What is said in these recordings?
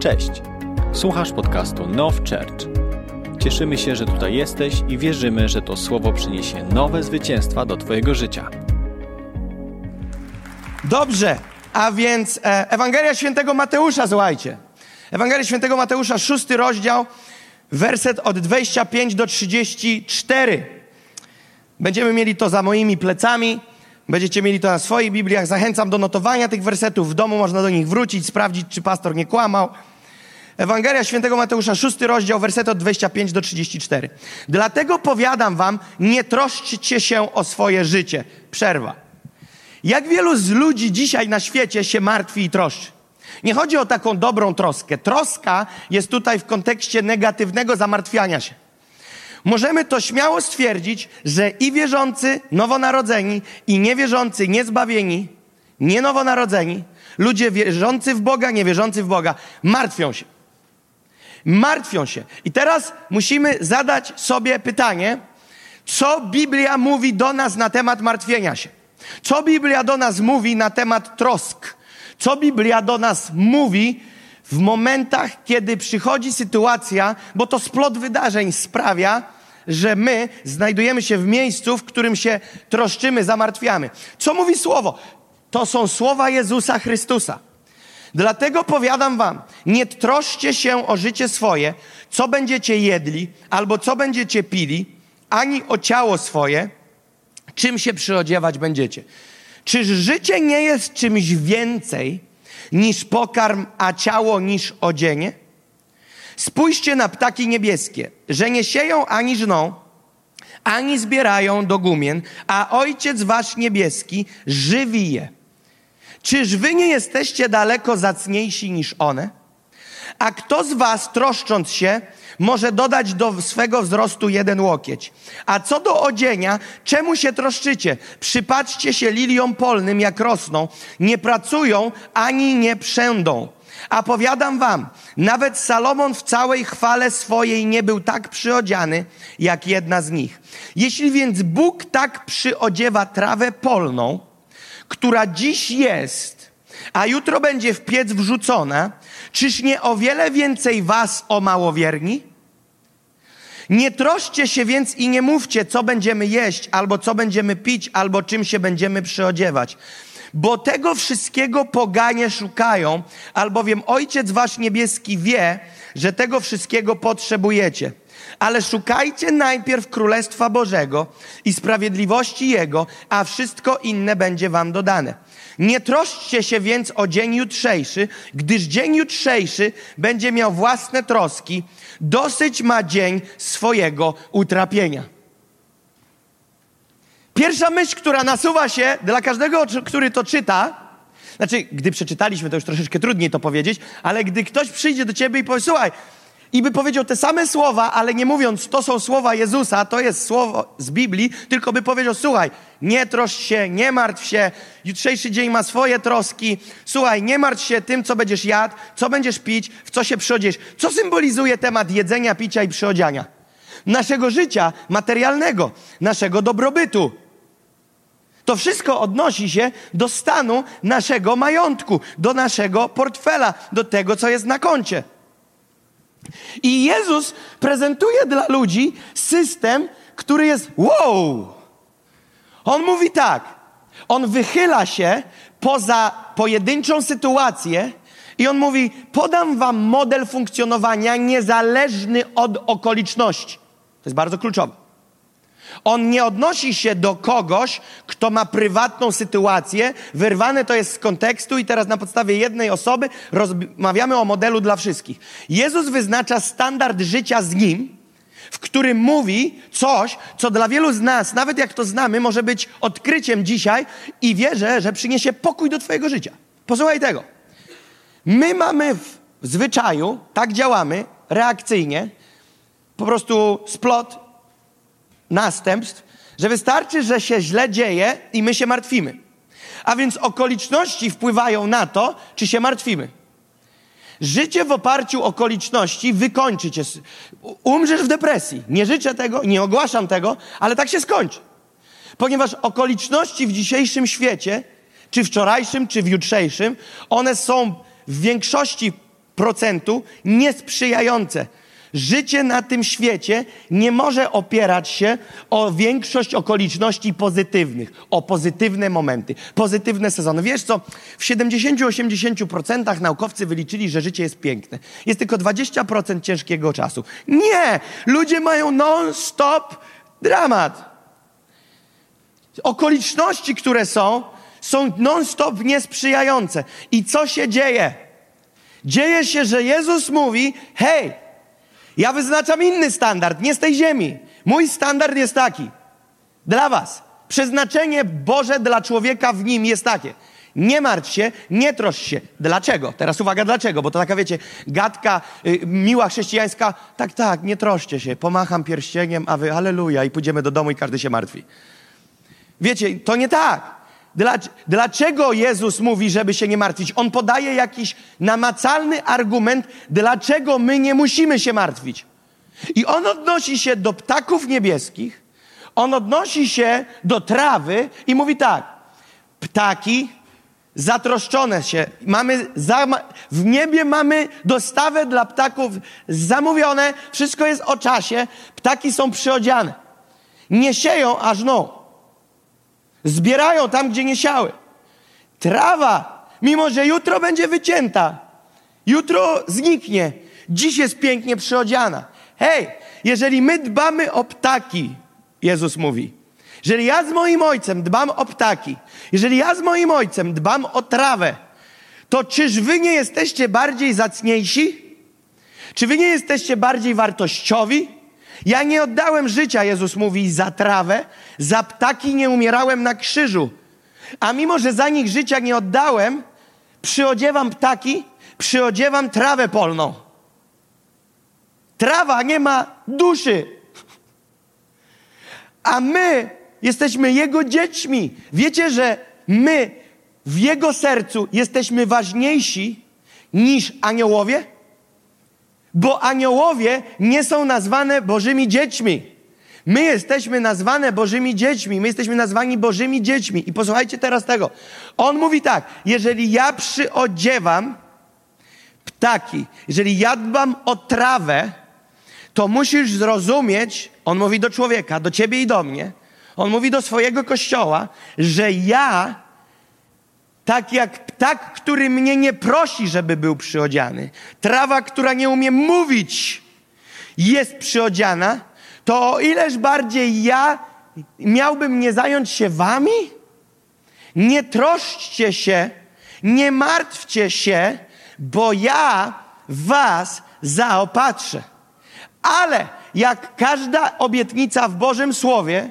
Cześć. Słuchasz podcastu Now Church. Cieszymy się, że tutaj jesteś i wierzymy, że to słowo przyniesie nowe zwycięstwa do Twojego życia. Dobrze, a więc e, Ewangelia Świętego Mateusza, słuchajcie. Ewangelia Świętego Mateusza, szósty rozdział, werset od 25 do 34. Będziemy mieli to za moimi plecami. Będziecie mieli to na swoich Bibliach. Zachęcam do notowania tych wersetów. W domu można do nich wrócić, sprawdzić, czy pastor nie kłamał. Ewangelia Świętego Mateusza, szósty rozdział, werset od 25 do 34. Dlatego powiadam wam, nie troszczcie się o swoje życie. Przerwa. Jak wielu z ludzi dzisiaj na świecie się martwi i troszczy? Nie chodzi o taką dobrą troskę. Troska jest tutaj w kontekście negatywnego zamartwiania się. Możemy to śmiało stwierdzić, że i wierzący, nowonarodzeni, i niewierzący, niezbawieni, nie nowonarodzeni, ludzie wierzący w Boga, niewierzący w Boga, martwią się. Martwią się. I teraz musimy zadać sobie pytanie, co Biblia mówi do nas na temat martwienia się. Co Biblia do nas mówi na temat trosk? Co Biblia do nas mówi w momentach, kiedy przychodzi sytuacja, bo to splot wydarzeń sprawia, że my znajdujemy się w miejscu, w którym się troszczymy, zamartwiamy. Co mówi słowo? To są słowa Jezusa Chrystusa. Dlatego powiadam wam, nie troszcie się o życie swoje, co będziecie jedli, albo co będziecie pili, ani o ciało swoje, czym się przyodziewać będziecie. Czyż życie nie jest czymś więcej niż pokarm, a ciało niż odzienie? Spójrzcie na ptaki niebieskie, że nie sieją ani żną, ani zbierają do gumien, a Ojciec Wasz niebieski żywi je. Czyż Wy nie jesteście daleko zacniejsi niż one? A kto z Was, troszcząc się, może dodać do swego wzrostu jeden łokieć. A co do odzienia, czemu się troszczycie? Przypatrzcie się liliom polnym, jak rosną. Nie pracują, ani nie przędą. A powiadam wam, nawet Salomon w całej chwale swojej nie był tak przyodziany, jak jedna z nich. Jeśli więc Bóg tak przyodziewa trawę polną, która dziś jest, a jutro będzie w piec wrzucona, czyż nie o wiele więcej was o małowierni? Nie troszcie się więc i nie mówcie, co będziemy jeść, albo co będziemy pić, albo czym się będziemy przyodziewać. Bo tego wszystkiego poganie szukają, albowiem Ojciec Wasz Niebieski wie, że tego wszystkiego potrzebujecie. Ale szukajcie najpierw Królestwa Bożego i sprawiedliwości Jego, a wszystko inne będzie Wam dodane. Nie troszczcie się więc o dzień jutrzejszy, gdyż dzień jutrzejszy będzie miał własne troski. Dosyć ma dzień swojego utrapienia. Pierwsza myśl, która nasuwa się dla każdego, który to czyta, znaczy, gdy przeczytaliśmy, to już troszeczkę trudniej to powiedzieć, ale gdy ktoś przyjdzie do ciebie i powie, słuchaj, i by powiedział te same słowa, ale nie mówiąc, to są słowa Jezusa, to jest słowo z Biblii, tylko by powiedział, słuchaj, nie troszcz się, nie martw się, jutrzejszy dzień ma swoje troski, słuchaj, nie martw się tym, co będziesz jadł, co będziesz pić, w co się przyodziesz. Co symbolizuje temat jedzenia, picia i przyodziania? Naszego życia materialnego, naszego dobrobytu. To wszystko odnosi się do stanu naszego majątku, do naszego portfela, do tego, co jest na koncie. I Jezus prezentuje dla ludzi system, który jest wow. On mówi tak. On wychyla się poza pojedynczą sytuację i on mówi: Podam wam model funkcjonowania niezależny od okoliczności. To jest bardzo kluczowe. On nie odnosi się do kogoś, kto ma prywatną sytuację, wyrwane to jest z kontekstu i teraz na podstawie jednej osoby rozmawiamy o modelu dla wszystkich. Jezus wyznacza standard życia z Nim, w którym mówi coś, co dla wielu z nas, nawet jak to znamy, może być odkryciem dzisiaj i wierzę, że przyniesie pokój do Twojego życia. Posłuchaj tego. My mamy w zwyczaju, tak działamy, reakcyjnie, po prostu splot następstw, że wystarczy, że się źle dzieje i my się martwimy. A więc okoliczności wpływają na to, czy się martwimy. Życie w oparciu o okoliczności wykończy cię. Umrzesz w depresji. Nie życzę tego, nie ogłaszam tego, ale tak się skończy. Ponieważ okoliczności w dzisiejszym świecie, czy wczorajszym, czy w jutrzejszym, one są w większości niesprzyjające. Życie na tym świecie nie może opierać się o większość okoliczności pozytywnych, o pozytywne momenty, pozytywne sezony. Wiesz co, w 70-80% naukowcy wyliczyli, że życie jest piękne. Jest tylko 20% ciężkiego czasu. Nie! Ludzie mają non-stop dramat. Okoliczności, które są, są non-stop niesprzyjające. I co się dzieje? Dzieje się, że Jezus mówi: Hej, ja wyznaczam inny standard, nie z tej ziemi. Mój standard jest taki. Dla Was. Przeznaczenie Boże dla człowieka w nim jest takie. Nie martw się, nie troszcz się. Dlaczego? Teraz uwaga, dlaczego? Bo to taka, wiecie, gadka y, miła chrześcijańska. Tak, tak, nie troszcie się. Pomacham pierścieniem, a wy aleluja i pójdziemy do domu i każdy się martwi. Wiecie, to nie tak. Dlaczego Jezus mówi, żeby się nie martwić? On podaje jakiś namacalny argument, dlaczego my nie musimy się martwić. I on odnosi się do ptaków niebieskich, on odnosi się do trawy i mówi tak: ptaki zatroszczone się, mamy w niebie mamy dostawę dla ptaków zamówione, wszystko jest o czasie, ptaki są przyodziane. Nie sieją aż no. Zbierają tam, gdzie nie siały. Trawa, mimo że jutro będzie wycięta, jutro zniknie, dziś jest pięknie przyodziana. Hej, jeżeli my dbamy o ptaki, Jezus mówi, jeżeli ja z moim ojcem dbam o ptaki, jeżeli ja z moim ojcem dbam o trawę, to czyż wy nie jesteście bardziej zacniejsi? Czy wy nie jesteście bardziej wartościowi? Ja nie oddałem życia, Jezus mówi, za trawę, za ptaki nie umierałem na krzyżu. A mimo, że za nich życia nie oddałem, przyodziewam ptaki, przyodziewam trawę polną. Trawa nie ma duszy. A my jesteśmy Jego dziećmi. Wiecie, że my w Jego sercu jesteśmy ważniejsi niż aniołowie? Bo aniołowie nie są nazwane Bożymi dziećmi. My jesteśmy nazwane Bożymi dziećmi. My jesteśmy nazwani Bożymi dziećmi. I posłuchajcie teraz tego. On mówi tak: jeżeli ja przyodziewam ptaki, jeżeli ja dbam o trawę, to musisz zrozumieć, on mówi do człowieka, do ciebie i do mnie, on mówi do swojego kościoła, że ja tak jak ptak, który mnie nie prosi, żeby był przyodziany, trawa, która nie umie mówić, jest przyodziana, to o ileż bardziej ja miałbym nie zająć się wami? Nie troszczcie się, nie martwcie się, bo ja was zaopatrzę. Ale jak każda obietnica w Bożym Słowie,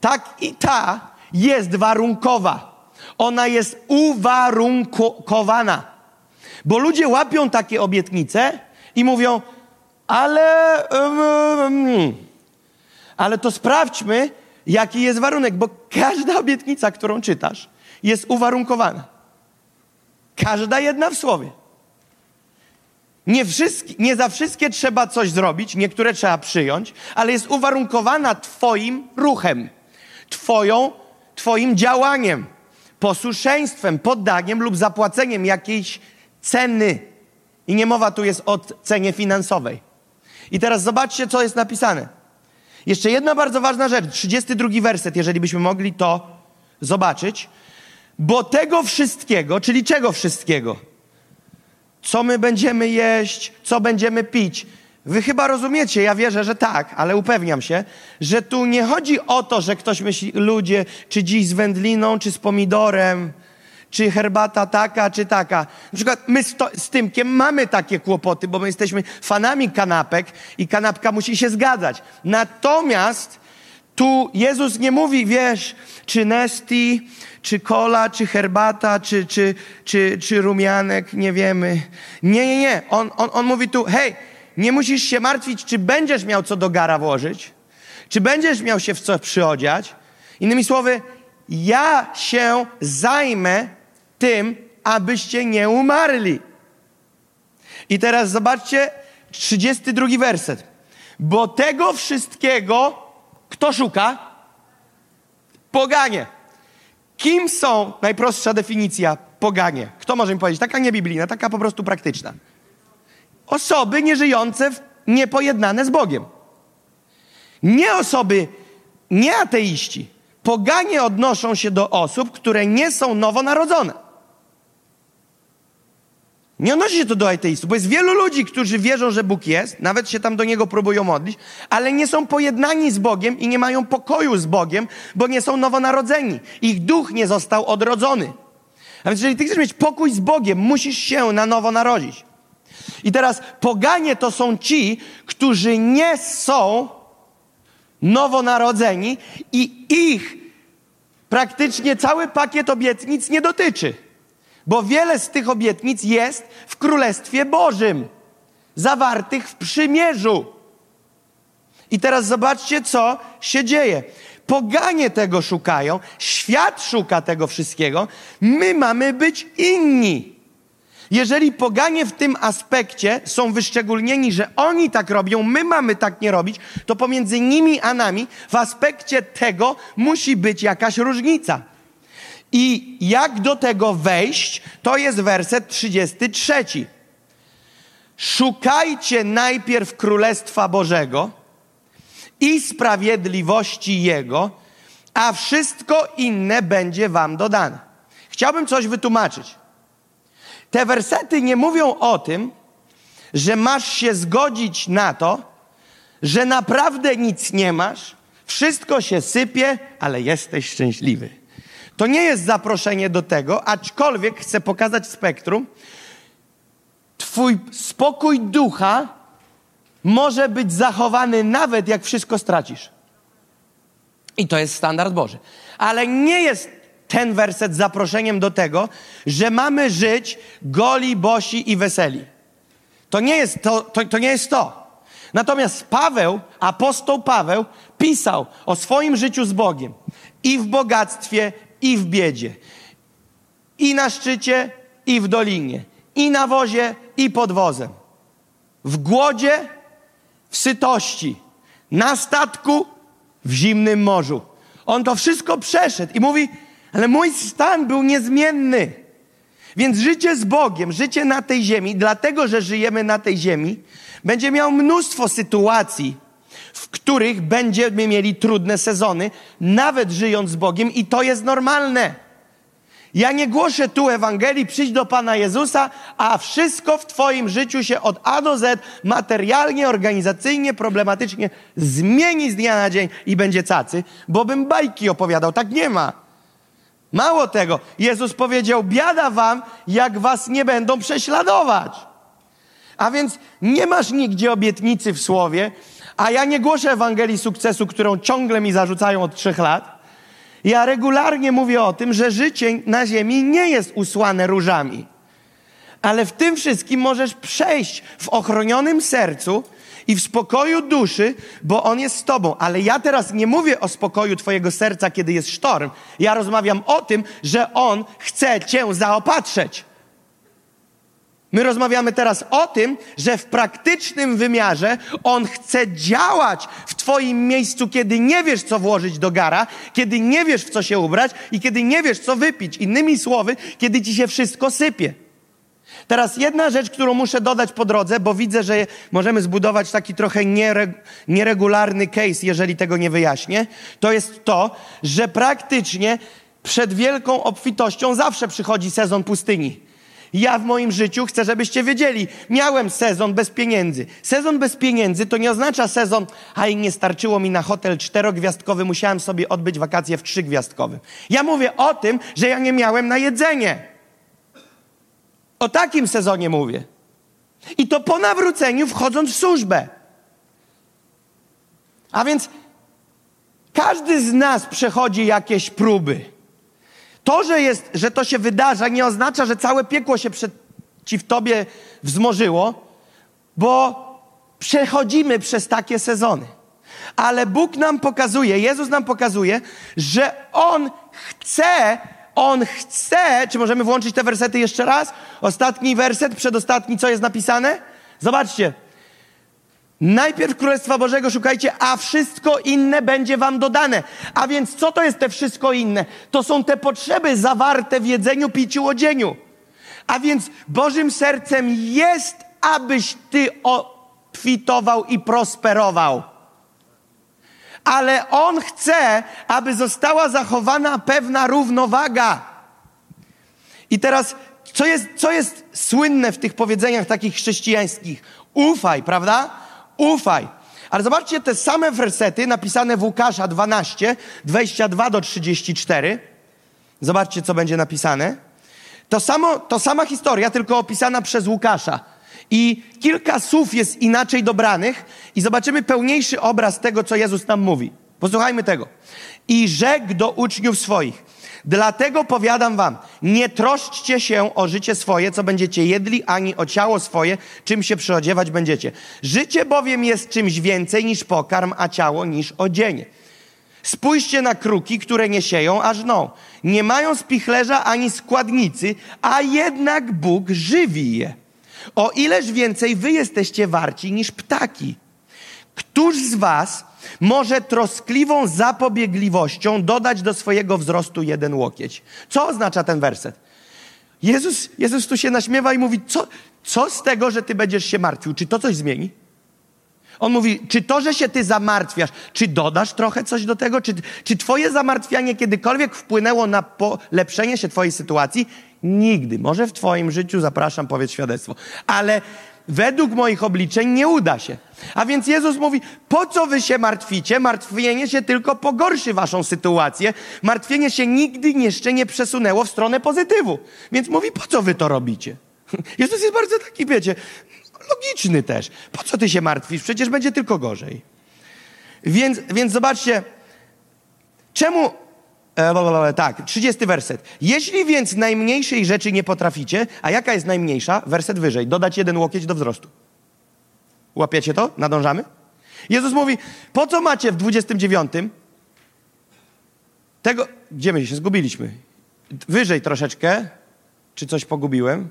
tak i ta jest warunkowa. Ona jest uwarunkowana. Bo ludzie łapią takie obietnice i mówią, ale, um, ale to sprawdźmy, jaki jest warunek, bo każda obietnica, którą czytasz, jest uwarunkowana. Każda jedna w słowie. Nie, nie za wszystkie trzeba coś zrobić, niektóre trzeba przyjąć, ale jest uwarunkowana Twoim ruchem, twoją, Twoim działaniem posłuszeństwem, poddaniem lub zapłaceniem jakiejś ceny. I nie mowa tu jest o cenie finansowej. I teraz zobaczcie, co jest napisane. Jeszcze jedna bardzo ważna rzecz, 32 werset, jeżeli byśmy mogli to zobaczyć. Bo tego wszystkiego, czyli czego wszystkiego? Co my będziemy jeść, co będziemy pić, Wy chyba rozumiecie, ja wierzę, że tak, ale upewniam się, że tu nie chodzi o to, że ktoś myśli, ludzie, czy dziś z wędliną, czy z pomidorem, czy herbata taka, czy taka. Na przykład my z, to, z Tymkiem mamy takie kłopoty, bo my jesteśmy fanami kanapek i kanapka musi się zgadzać. Natomiast tu Jezus nie mówi, wiesz, czy Nesti, czy kola, czy herbata, czy, czy, czy, czy rumianek, nie wiemy. Nie, nie, nie. On, on, on mówi tu, hej, nie musisz się martwić, czy będziesz miał co do gara włożyć, czy będziesz miał się w co przyodziać. Innymi słowy, ja się zajmę tym, abyście nie umarli. I teraz zobaczcie 32 werset. Bo tego wszystkiego kto szuka? Poganie. Kim są, najprostsza definicja, poganie? Kto może mi powiedzieć? Taka niebiblijna, taka po prostu praktyczna. Osoby nieżyjące, w, niepojednane z Bogiem. Nie osoby, nie ateiści. Poganie odnoszą się do osób, które nie są nowonarodzone. Nie odnosi się to do ateistów, bo jest wielu ludzi, którzy wierzą, że Bóg jest, nawet się tam do Niego próbują modlić, ale nie są pojednani z Bogiem i nie mają pokoju z Bogiem, bo nie są nowonarodzeni. Ich duch nie został odrodzony. A więc jeżeli ty chcesz mieć pokój z Bogiem, musisz się na nowo narodzić. I teraz poganie to są ci, którzy nie są nowonarodzeni i ich praktycznie cały pakiet obietnic nie dotyczy. Bo wiele z tych obietnic jest w Królestwie Bożym, zawartych w przymierzu. I teraz zobaczcie, co się dzieje. Poganie tego szukają, świat szuka tego wszystkiego, my mamy być inni. Jeżeli poganie w tym aspekcie są wyszczególnieni, że oni tak robią, my mamy tak nie robić, to pomiędzy nimi a nami w aspekcie tego musi być jakaś różnica. I jak do tego wejść, to jest werset 33. Szukajcie najpierw Królestwa Bożego i sprawiedliwości Jego, a wszystko inne będzie Wam dodane. Chciałbym coś wytłumaczyć. Te wersety nie mówią o tym, że masz się zgodzić na to, że naprawdę nic nie masz, wszystko się sypie, ale jesteś szczęśliwy. To nie jest zaproszenie do tego, aczkolwiek chcę pokazać spektrum. Twój spokój ducha może być zachowany nawet jak wszystko stracisz. I to jest standard Boży. Ale nie jest ten werset zaproszeniem do tego, że mamy żyć goli, bosi i weseli. To nie jest to. to, to nie jest to. Natomiast Paweł, apostoł Paweł, pisał o swoim życiu z Bogiem i w bogactwie, i w biedzie, i na szczycie, i w dolinie, i na wozie, i pod wozem, w głodzie, w sytości, na statku, w zimnym morzu. On to wszystko przeszedł i mówi, ale mój stan był niezmienny. Więc życie z Bogiem, życie na tej ziemi, dlatego że żyjemy na tej ziemi, będzie miał mnóstwo sytuacji, w których będziemy mieli trudne sezony, nawet żyjąc z Bogiem, i to jest normalne. Ja nie głoszę tu Ewangelii, przyjdź do Pana Jezusa, a wszystko w Twoim życiu się od A do Z materialnie, organizacyjnie, problematycznie zmieni z dnia na dzień i będzie cacy, bo bym bajki opowiadał. Tak nie ma. Mało tego, Jezus powiedział: Biada wam, jak was nie będą prześladować. A więc nie masz nigdzie obietnicy w słowie, a ja nie głoszę Ewangelii sukcesu, którą ciągle mi zarzucają od trzech lat. Ja regularnie mówię o tym, że życie na ziemi nie jest usłane różami. Ale w tym wszystkim możesz przejść w ochronionym sercu i w spokoju duszy, bo On jest z Tobą. Ale ja teraz nie mówię o spokoju Twojego serca, kiedy jest sztorm. Ja rozmawiam o tym, że On chce Cię zaopatrzeć. My rozmawiamy teraz o tym, że w praktycznym wymiarze On chce działać w Twoim miejscu, kiedy nie wiesz, co włożyć do gara, kiedy nie wiesz, w co się ubrać i kiedy nie wiesz, co wypić. Innymi słowy, kiedy Ci się wszystko sypie. Teraz jedna rzecz, którą muszę dodać po drodze, bo widzę, że możemy zbudować taki trochę nieregularny case, jeżeli tego nie wyjaśnię, to jest to, że praktycznie przed wielką obfitością zawsze przychodzi sezon pustyni. Ja w moim życiu chcę, żebyście wiedzieli, miałem sezon bez pieniędzy. Sezon bez pieniędzy to nie oznacza sezon, a i nie starczyło mi na hotel czterogwiazdkowy, musiałem sobie odbyć wakacje w trzygwiazdkowym. Ja mówię o tym, że ja nie miałem na jedzenie. O takim sezonie mówię. I to po nawróceniu wchodząc w służbę. A więc każdy z nas przechodzi jakieś próby. To, że, jest, że to się wydarza, nie oznacza, że całe piekło się przeciw tobie wzmożyło, bo przechodzimy przez takie sezony. Ale Bóg nam pokazuje, Jezus nam pokazuje, że On chce on chce, czy możemy włączyć te wersety jeszcze raz? Ostatni werset, przedostatni, co jest napisane? Zobaczcie. Najpierw Królestwa Bożego szukajcie, a wszystko inne będzie wam dodane. A więc co to jest te wszystko inne? To są te potrzeby zawarte w jedzeniu, piciu, odzieniu. A więc Bożym sercem jest, abyś ty obfitował i prosperował. Ale On chce, aby została zachowana pewna równowaga. I teraz, co jest, co jest słynne w tych powiedzeniach takich chrześcijańskich? Ufaj, prawda? Ufaj. Ale zobaczcie te same wersety napisane w Łukasza 12, 22 do 34. Zobaczcie, co będzie napisane. To, samo, to sama historia, tylko opisana przez Łukasza. I kilka słów jest inaczej dobranych, i zobaczymy pełniejszy obraz tego, co Jezus nam mówi. Posłuchajmy tego. I rzekł do uczniów swoich: Dlatego powiadam wam, nie troszczcie się o życie swoje, co będziecie jedli, ani o ciało swoje, czym się przyodziewać będziecie. Życie bowiem jest czymś więcej niż pokarm, a ciało niż odzienie. Spójrzcie na kruki, które nie sieją, a żną. Nie mają spichlerza ani składnicy, a jednak Bóg żywi je. O ileż więcej wy jesteście warci niż ptaki. Któż z was może troskliwą zapobiegliwością dodać do swojego wzrostu jeden łokieć? Co oznacza ten werset? Jezus, Jezus tu się naśmiewa i mówi, co, co z tego, że ty będziesz się martwił? Czy to coś zmieni? On mówi, czy to, że się ty zamartwiasz, czy dodasz trochę coś do tego? Czy, czy twoje zamartwianie kiedykolwiek wpłynęło na polepszenie się twojej sytuacji? Nigdy. Może w twoim życiu, zapraszam, powiedz świadectwo. Ale według moich obliczeń nie uda się. A więc Jezus mówi, po co wy się martwicie? Martwienie się tylko pogorszy waszą sytuację. Martwienie się nigdy jeszcze nie przesunęło w stronę pozytywu. Więc mówi, po co wy to robicie? Jezus jest bardzo taki, wiecie, logiczny też. Po co ty się martwisz? Przecież będzie tylko gorzej. Więc, więc zobaczcie, czemu E, tak, 30 werset. Jeśli więc najmniejszej rzeczy nie potraficie, a jaka jest najmniejsza? Werset wyżej. Dodać jeden łokieć do wzrostu. Łapiecie to? Nadążamy? Jezus mówi, po co macie w 29 tego, gdzie my się zgubiliśmy? Wyżej troszeczkę. Czy coś pogubiłem?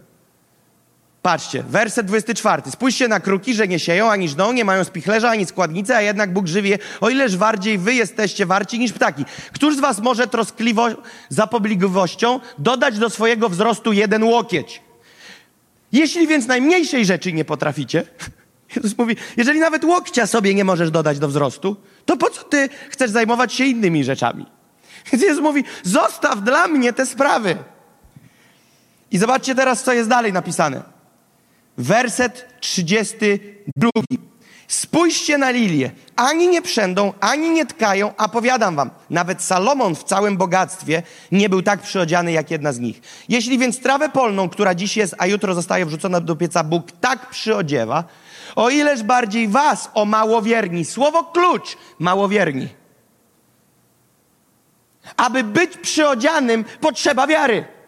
Patrzcie, werset 24. Spójrzcie na kruki, że nie sieją, ani żną, nie mają spichlerza, ani składnicy, a jednak Bóg żywie, o ileż bardziej wy jesteście warci niż ptaki. Któż z was może troskliwo, zapobligliwością dodać do swojego wzrostu jeden łokieć? Jeśli więc najmniejszej rzeczy nie potraficie, Jezus mówi, jeżeli nawet łokcia sobie nie możesz dodać do wzrostu, to po co ty chcesz zajmować się innymi rzeczami? Więc Jezus mówi, zostaw dla mnie te sprawy. I zobaczcie teraz, co jest dalej napisane werset 32. Spójrzcie na lilię. Ani nie przędą, ani nie tkają, a powiadam wam, nawet Salomon w całym bogactwie nie był tak przyodziany jak jedna z nich. Jeśli więc trawę polną, która dziś jest, a jutro zostaje wrzucona do pieca, Bóg tak przyodziewa, o ileż bardziej was, o małowierni. Słowo klucz, małowierni. Aby być przyodzianym, potrzeba wiary.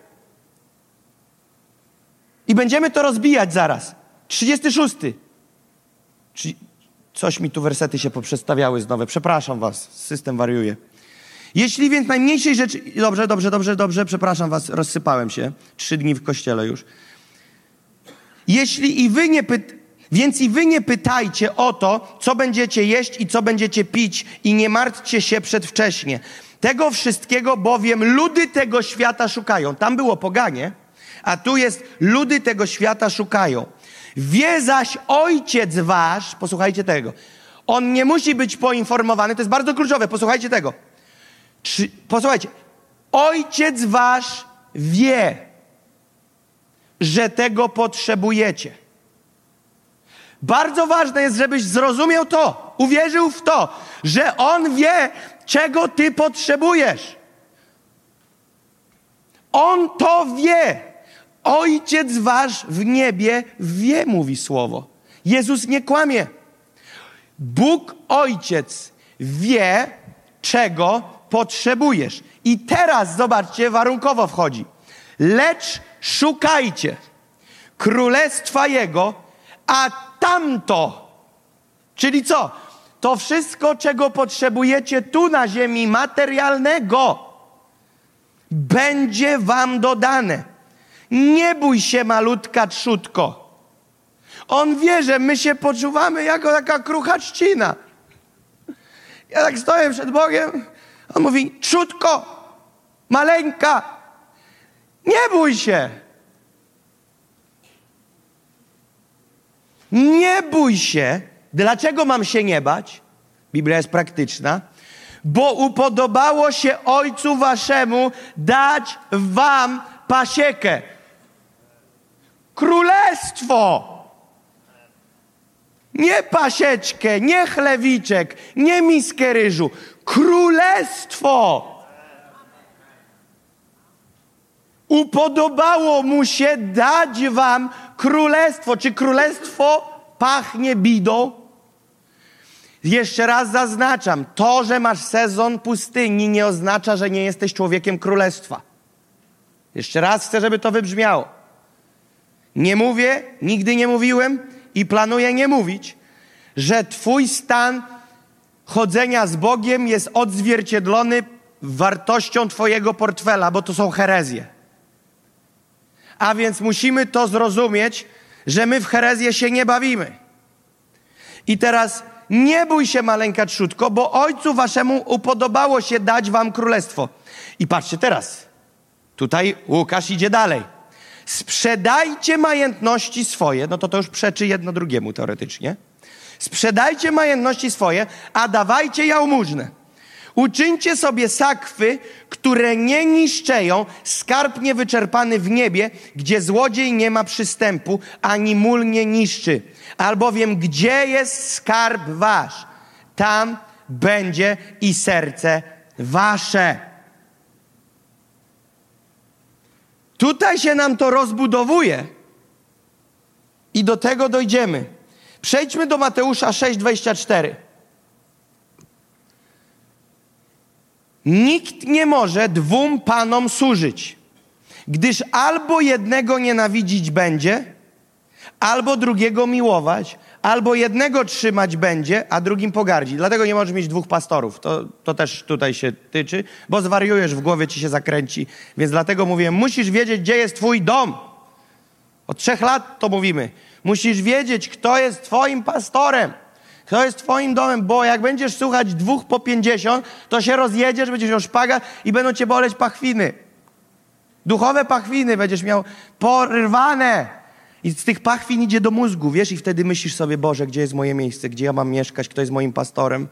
I będziemy to rozbijać zaraz. 36. Coś mi tu wersety się poprzestawiały znowu. Przepraszam was, system wariuje. Jeśli więc najmniejszej rzeczy... Dobrze, dobrze, dobrze, dobrze, przepraszam was, rozsypałem się. Trzy dni w kościele już. Jeśli i wy nie pyt... Więc i wy nie pytajcie o to, co będziecie jeść i co będziecie pić i nie martwcie się przedwcześnie. Tego wszystkiego bowiem ludy tego świata szukają. Tam było poganie, a tu jest, ludy tego świata szukają. Wie zaś ojciec wasz, posłuchajcie tego, on nie musi być poinformowany, to jest bardzo kluczowe, posłuchajcie tego. Czy, posłuchajcie, ojciec wasz wie, że tego potrzebujecie. Bardzo ważne jest, żebyś zrozumiał to, uwierzył w to, że on wie, czego ty potrzebujesz. On to wie. Ojciec wasz w niebie wie, mówi słowo. Jezus nie kłamie. Bóg Ojciec wie, czego potrzebujesz. I teraz, zobaczcie, warunkowo wchodzi. Lecz szukajcie królestwa Jego, a tamto, czyli co? To wszystko, czego potrzebujecie tu na ziemi materialnego, będzie wam dodane. Nie bój się, malutka trzutko. On wie, że my się poczuwamy jako taka krucha trzcina. Ja tak stoję przed Bogiem, on mówi, trzutko, maleńka, nie bój się. Nie bój się. Dlaczego mam się nie bać? Biblia jest praktyczna. Bo upodobało się Ojcu Waszemu dać Wam pasiekę. Królestwo. Nie pasieczkę, nie chlewiczek, nie miskę ryżu. Królestwo. Upodobało mu się dać wam królestwo. Czy królestwo pachnie bidą? Jeszcze raz zaznaczam, to, że masz sezon pustyni, nie oznacza, że nie jesteś człowiekiem królestwa. Jeszcze raz chcę, żeby to wybrzmiało. Nie mówię, nigdy nie mówiłem i planuję nie mówić, że Twój stan chodzenia z Bogiem jest odzwierciedlony wartością Twojego portfela, bo to są herezje. A więc musimy to zrozumieć, że my w herezję się nie bawimy. I teraz nie bój się, maleńka trzutko, bo ojcu waszemu upodobało się dać wam królestwo. I patrzcie teraz. Tutaj Łukasz idzie dalej. Sprzedajcie majątności swoje, no to to już przeczy jedno drugiemu teoretycznie. Sprzedajcie majątności swoje, a dawajcie jałmużnę. Uczyńcie sobie sakwy, które nie niszczeją, skarb niewyczerpany w niebie, gdzie złodziej nie ma przystępu, ani mól nie niszczy. Albowiem gdzie jest skarb wasz, tam będzie i serce wasze. Tutaj się nam to rozbudowuje i do tego dojdziemy. Przejdźmy do Mateusza 6,24. Nikt nie może dwóm panom służyć, gdyż albo jednego nienawidzić będzie, albo drugiego miłować, albo jednego trzymać będzie, a drugim pogardzi. Dlatego nie możesz mieć dwóch pastorów. To, to też tutaj się tyczy, bo zwariujesz, w głowie ci się zakręci. Więc dlatego mówię, musisz wiedzieć, gdzie jest twój dom. Od trzech lat to mówimy. Musisz wiedzieć, kto jest twoim pastorem. Kto jest twoim domem, bo jak będziesz słuchać dwóch po pięćdziesiąt, to się rozjedziesz, będziesz miał szpaga i będą cię boleć pachwiny. Duchowe pachwiny będziesz miał porwane. I z tych pachwin idzie do mózgu, wiesz, i wtedy myślisz sobie, Boże, gdzie jest moje miejsce, gdzie ja mam mieszkać, kto jest moim pastorem,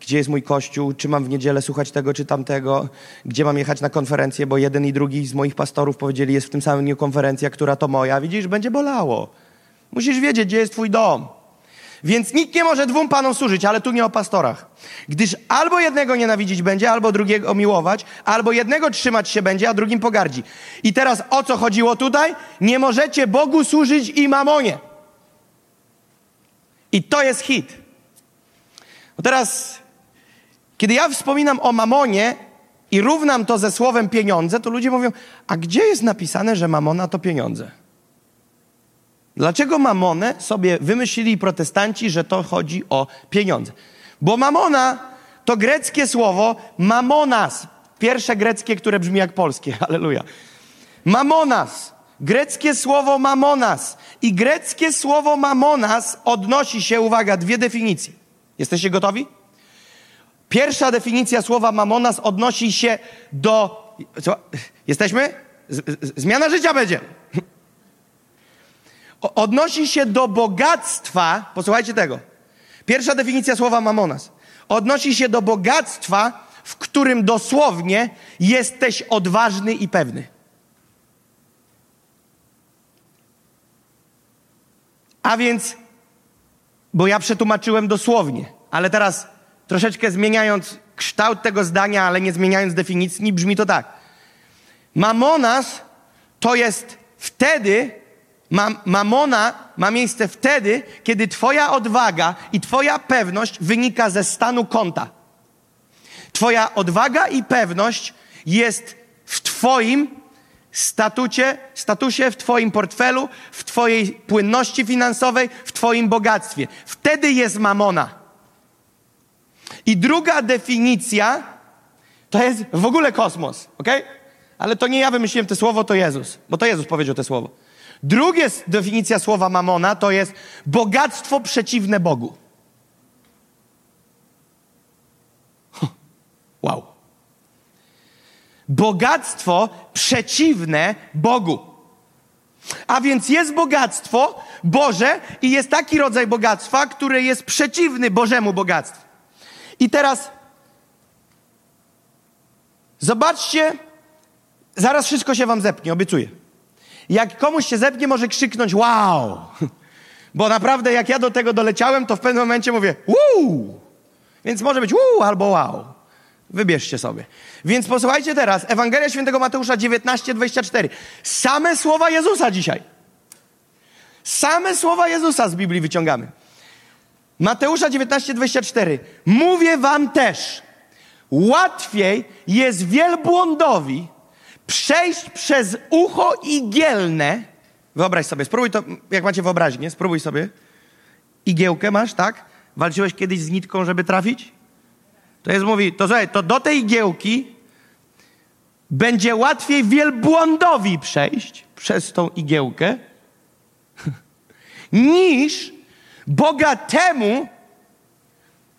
gdzie jest mój kościół, czy mam w niedzielę słuchać tego czy tamtego, gdzie mam jechać na konferencję, bo jeden i drugi z moich pastorów powiedzieli, jest w tym samym dniu konferencja, która to moja. Widzisz, będzie bolało. Musisz wiedzieć, gdzie jest twój dom. Więc nikt nie może dwóm panom służyć, ale tu nie o pastorach. Gdyż albo jednego nienawidzić będzie, albo drugiego miłować, albo jednego trzymać się będzie, a drugim pogardzi. I teraz o co chodziło tutaj? Nie możecie Bogu służyć i mamonie. I to jest hit. Bo teraz, kiedy ja wspominam o mamonie i równam to ze słowem pieniądze, to ludzie mówią, a gdzie jest napisane, że mamona to pieniądze? Dlaczego mamonę sobie wymyślili protestanci, że to chodzi o pieniądze? Bo mamona to greckie słowo mamonas. Pierwsze greckie, które brzmi jak polskie. Aleluja. Mamonas. Greckie słowo mamonas. I greckie słowo mamonas odnosi się, uwaga, dwie definicje. Jesteście gotowi? Pierwsza definicja słowa mamonas odnosi się do. Co? Jesteśmy? Z, zmiana życia będzie odnosi się do bogactwa, posłuchajcie tego. Pierwsza definicja słowa mamonas. Odnosi się do bogactwa, w którym dosłownie jesteś odważny i pewny. A więc, bo ja przetłumaczyłem dosłownie, ale teraz troszeczkę zmieniając kształt tego zdania, ale nie zmieniając definicji, brzmi to tak. Mamonas to jest wtedy, Mam, mamona ma miejsce wtedy, kiedy Twoja odwaga i Twoja pewność wynika ze stanu konta. Twoja odwaga i pewność jest w Twoim statucie, statusie, w Twoim portfelu, w Twojej płynności finansowej, w Twoim bogactwie. Wtedy jest mamona. I druga definicja to jest w ogóle kosmos, ok? Ale to nie ja wymyśliłem to słowo, to Jezus, bo to Jezus powiedział to słowo. Druga definicja słowa mamona to jest bogactwo przeciwne Bogu. Wow. Bogactwo przeciwne Bogu. A więc jest bogactwo Boże i jest taki rodzaj bogactwa, który jest przeciwny Bożemu bogactwu. I teraz zobaczcie, zaraz wszystko się wam zepnie, obiecuję. Jak komuś się zepnie, może krzyknąć wow. Bo naprawdę jak ja do tego doleciałem, to w pewnym momencie mówię wow. Więc może być wow albo wow. Wybierzcie sobie. Więc posłuchajcie teraz. Ewangelia Świętego Mateusza 19, 24. Same słowa Jezusa dzisiaj. Same słowa Jezusa z Biblii wyciągamy. Mateusza 19, 24. Mówię wam też, łatwiej jest wielbłądowi przejść przez ucho igielne. Wyobraź sobie, spróbuj to, jak macie wyobraźnię, spróbuj sobie. Igiełkę masz, tak? Walczyłeś kiedyś z nitką, żeby trafić? To jest, mówi, to słuchaj, to do tej igiełki będzie łatwiej wielbłądowi przejść przez tą igiełkę, niż bogatemu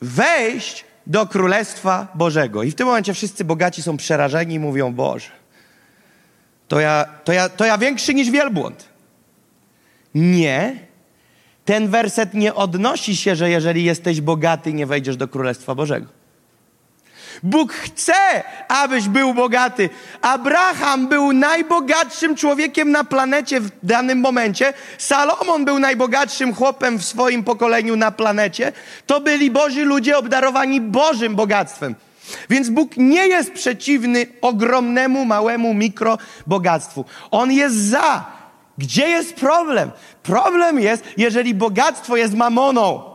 wejść do Królestwa Bożego. I w tym momencie wszyscy bogaci są przerażeni i mówią, Boże, to ja, to ja, to ja większy niż wielbłąd. Nie. Ten werset nie odnosi się, że jeżeli jesteś bogaty, nie wejdziesz do Królestwa Bożego. Bóg chce, abyś był bogaty. Abraham był najbogatszym człowiekiem na planecie w danym momencie. Salomon był najbogatszym chłopem w swoim pokoleniu na planecie. To byli Boży ludzie obdarowani Bożym bogactwem. Więc Bóg nie jest przeciwny ogromnemu, małemu mikrobogactwu. On jest za. Gdzie jest problem? Problem jest, jeżeli bogactwo jest mamoną.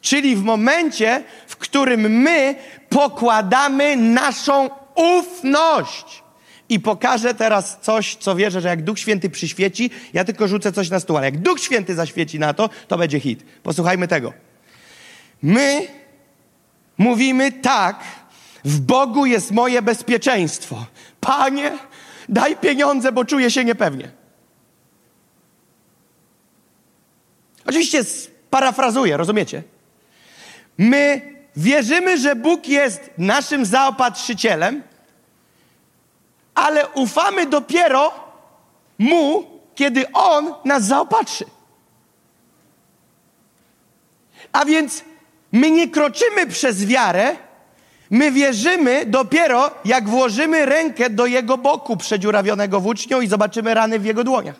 Czyli w momencie, w którym my pokładamy naszą ufność. I pokażę teraz coś, co wierzę, że jak Duch Święty przyświeci, ja tylko rzucę coś na stół, ale jak Duch Święty zaświeci na to, to będzie hit. Posłuchajmy tego. My mówimy tak, w Bogu jest moje bezpieczeństwo. Panie, daj pieniądze, bo czuję się niepewnie. Oczywiście parafrazuję, rozumiecie? My wierzymy, że Bóg jest naszym zaopatrzycielem, ale ufamy dopiero Mu, kiedy On nas zaopatrzy. A więc my nie kroczymy przez wiarę, my wierzymy dopiero, jak włożymy rękę do Jego boku przedziurawionego włócznią i zobaczymy rany w Jego dłoniach.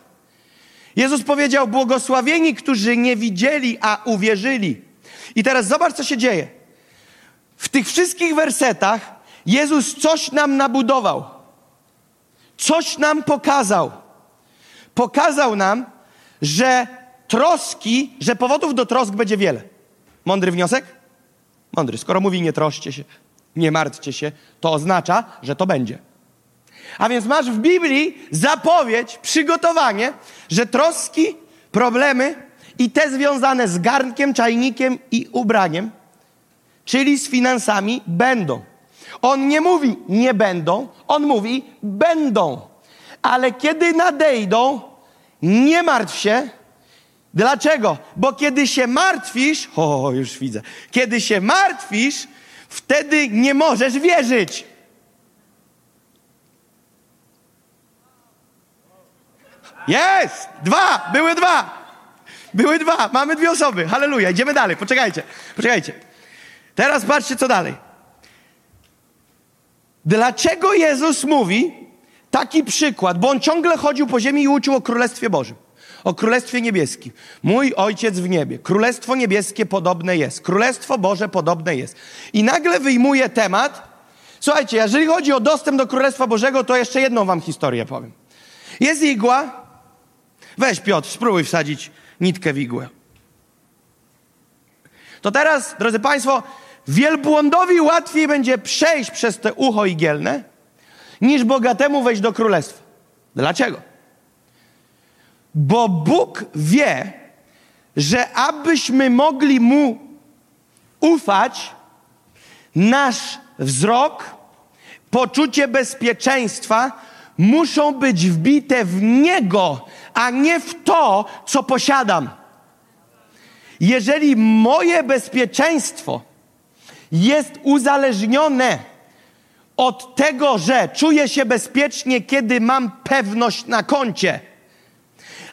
Jezus powiedział, błogosławieni, którzy nie widzieli, a uwierzyli. I teraz zobacz, co się dzieje. W tych wszystkich wersetach Jezus coś nam nabudował. Coś nam pokazał. Pokazał nam, że troski, że powodów do trosk będzie wiele. Mądry wniosek? Mądry. Skoro mówi nie troszcie się, nie martwcie się, to oznacza, że to będzie. A więc masz w Biblii zapowiedź, przygotowanie, że troski, problemy i te związane z garnkiem, czajnikiem i ubraniem, czyli z finansami, będą. On nie mówi nie będą, on mówi będą. Ale kiedy nadejdą, nie martw się. Dlaczego? Bo kiedy się martwisz, o, już widzę, kiedy się martwisz, wtedy nie możesz wierzyć. Jest! Dwa! Były dwa! Były dwa, mamy dwie osoby. Halleluja, idziemy dalej, poczekajcie, poczekajcie. Teraz patrzcie, co dalej. Dlaczego Jezus mówi taki przykład? Bo on ciągle chodził po ziemi i uczył o Królestwie Bożym. O Królestwie Niebieskim. Mój Ojciec w niebie. Królestwo Niebieskie podobne jest. Królestwo Boże podobne jest. I nagle wyjmuje temat. Słuchajcie, jeżeli chodzi o dostęp do Królestwa Bożego, to jeszcze jedną wam historię powiem. Jest igła. Weź Piotr, spróbuj wsadzić nitkę w igłę. To teraz, drodzy Państwo, wielbłądowi łatwiej będzie przejść przez te ucho igielne, niż bogatemu wejść do królestwa. Dlaczego? Bo Bóg wie, że abyśmy mogli Mu ufać, nasz wzrok, poczucie bezpieczeństwa muszą być wbite w Niego, a nie w to, co posiadam. Jeżeli moje bezpieczeństwo jest uzależnione od tego, że czuję się bezpiecznie, kiedy mam pewność na koncie,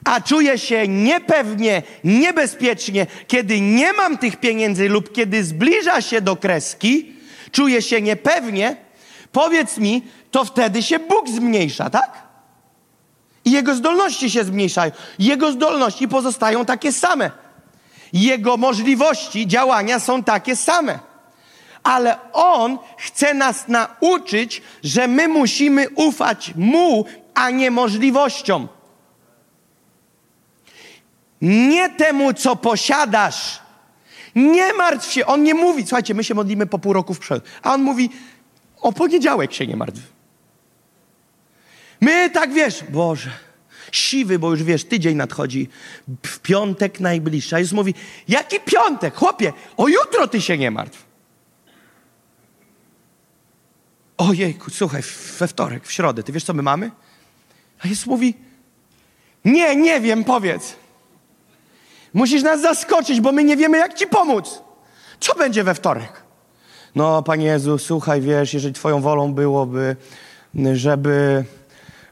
a czuję się niepewnie, niebezpiecznie, kiedy nie mam tych pieniędzy lub kiedy zbliża się do kreski, czuję się niepewnie, powiedz mi, to wtedy się Bóg zmniejsza, tak? I jego zdolności się zmniejszają. Jego zdolności pozostają takie same. Jego możliwości działania są takie same. Ale On chce nas nauczyć, że my musimy ufać Mu, a nie możliwościom. Nie temu, co posiadasz. Nie martw się. On nie mówi, słuchajcie, my się modlimy po pół roku w przodu. A on mówi, o poniedziałek się nie martw. My tak wiesz, Boże, siwy, bo już wiesz, tydzień nadchodzi, w piątek najbliższy. A Jezus mówi, jaki piątek? Chłopie, o jutro ty się nie martw. Ojejku, słuchaj, we wtorek, w środę, ty wiesz co my mamy? A Jezus mówi, nie, nie wiem, powiedz. Musisz nas zaskoczyć, bo my nie wiemy, jak ci pomóc. Co będzie we wtorek? No, Panie Jezu, słuchaj, wiesz, jeżeli Twoją wolą byłoby, żeby,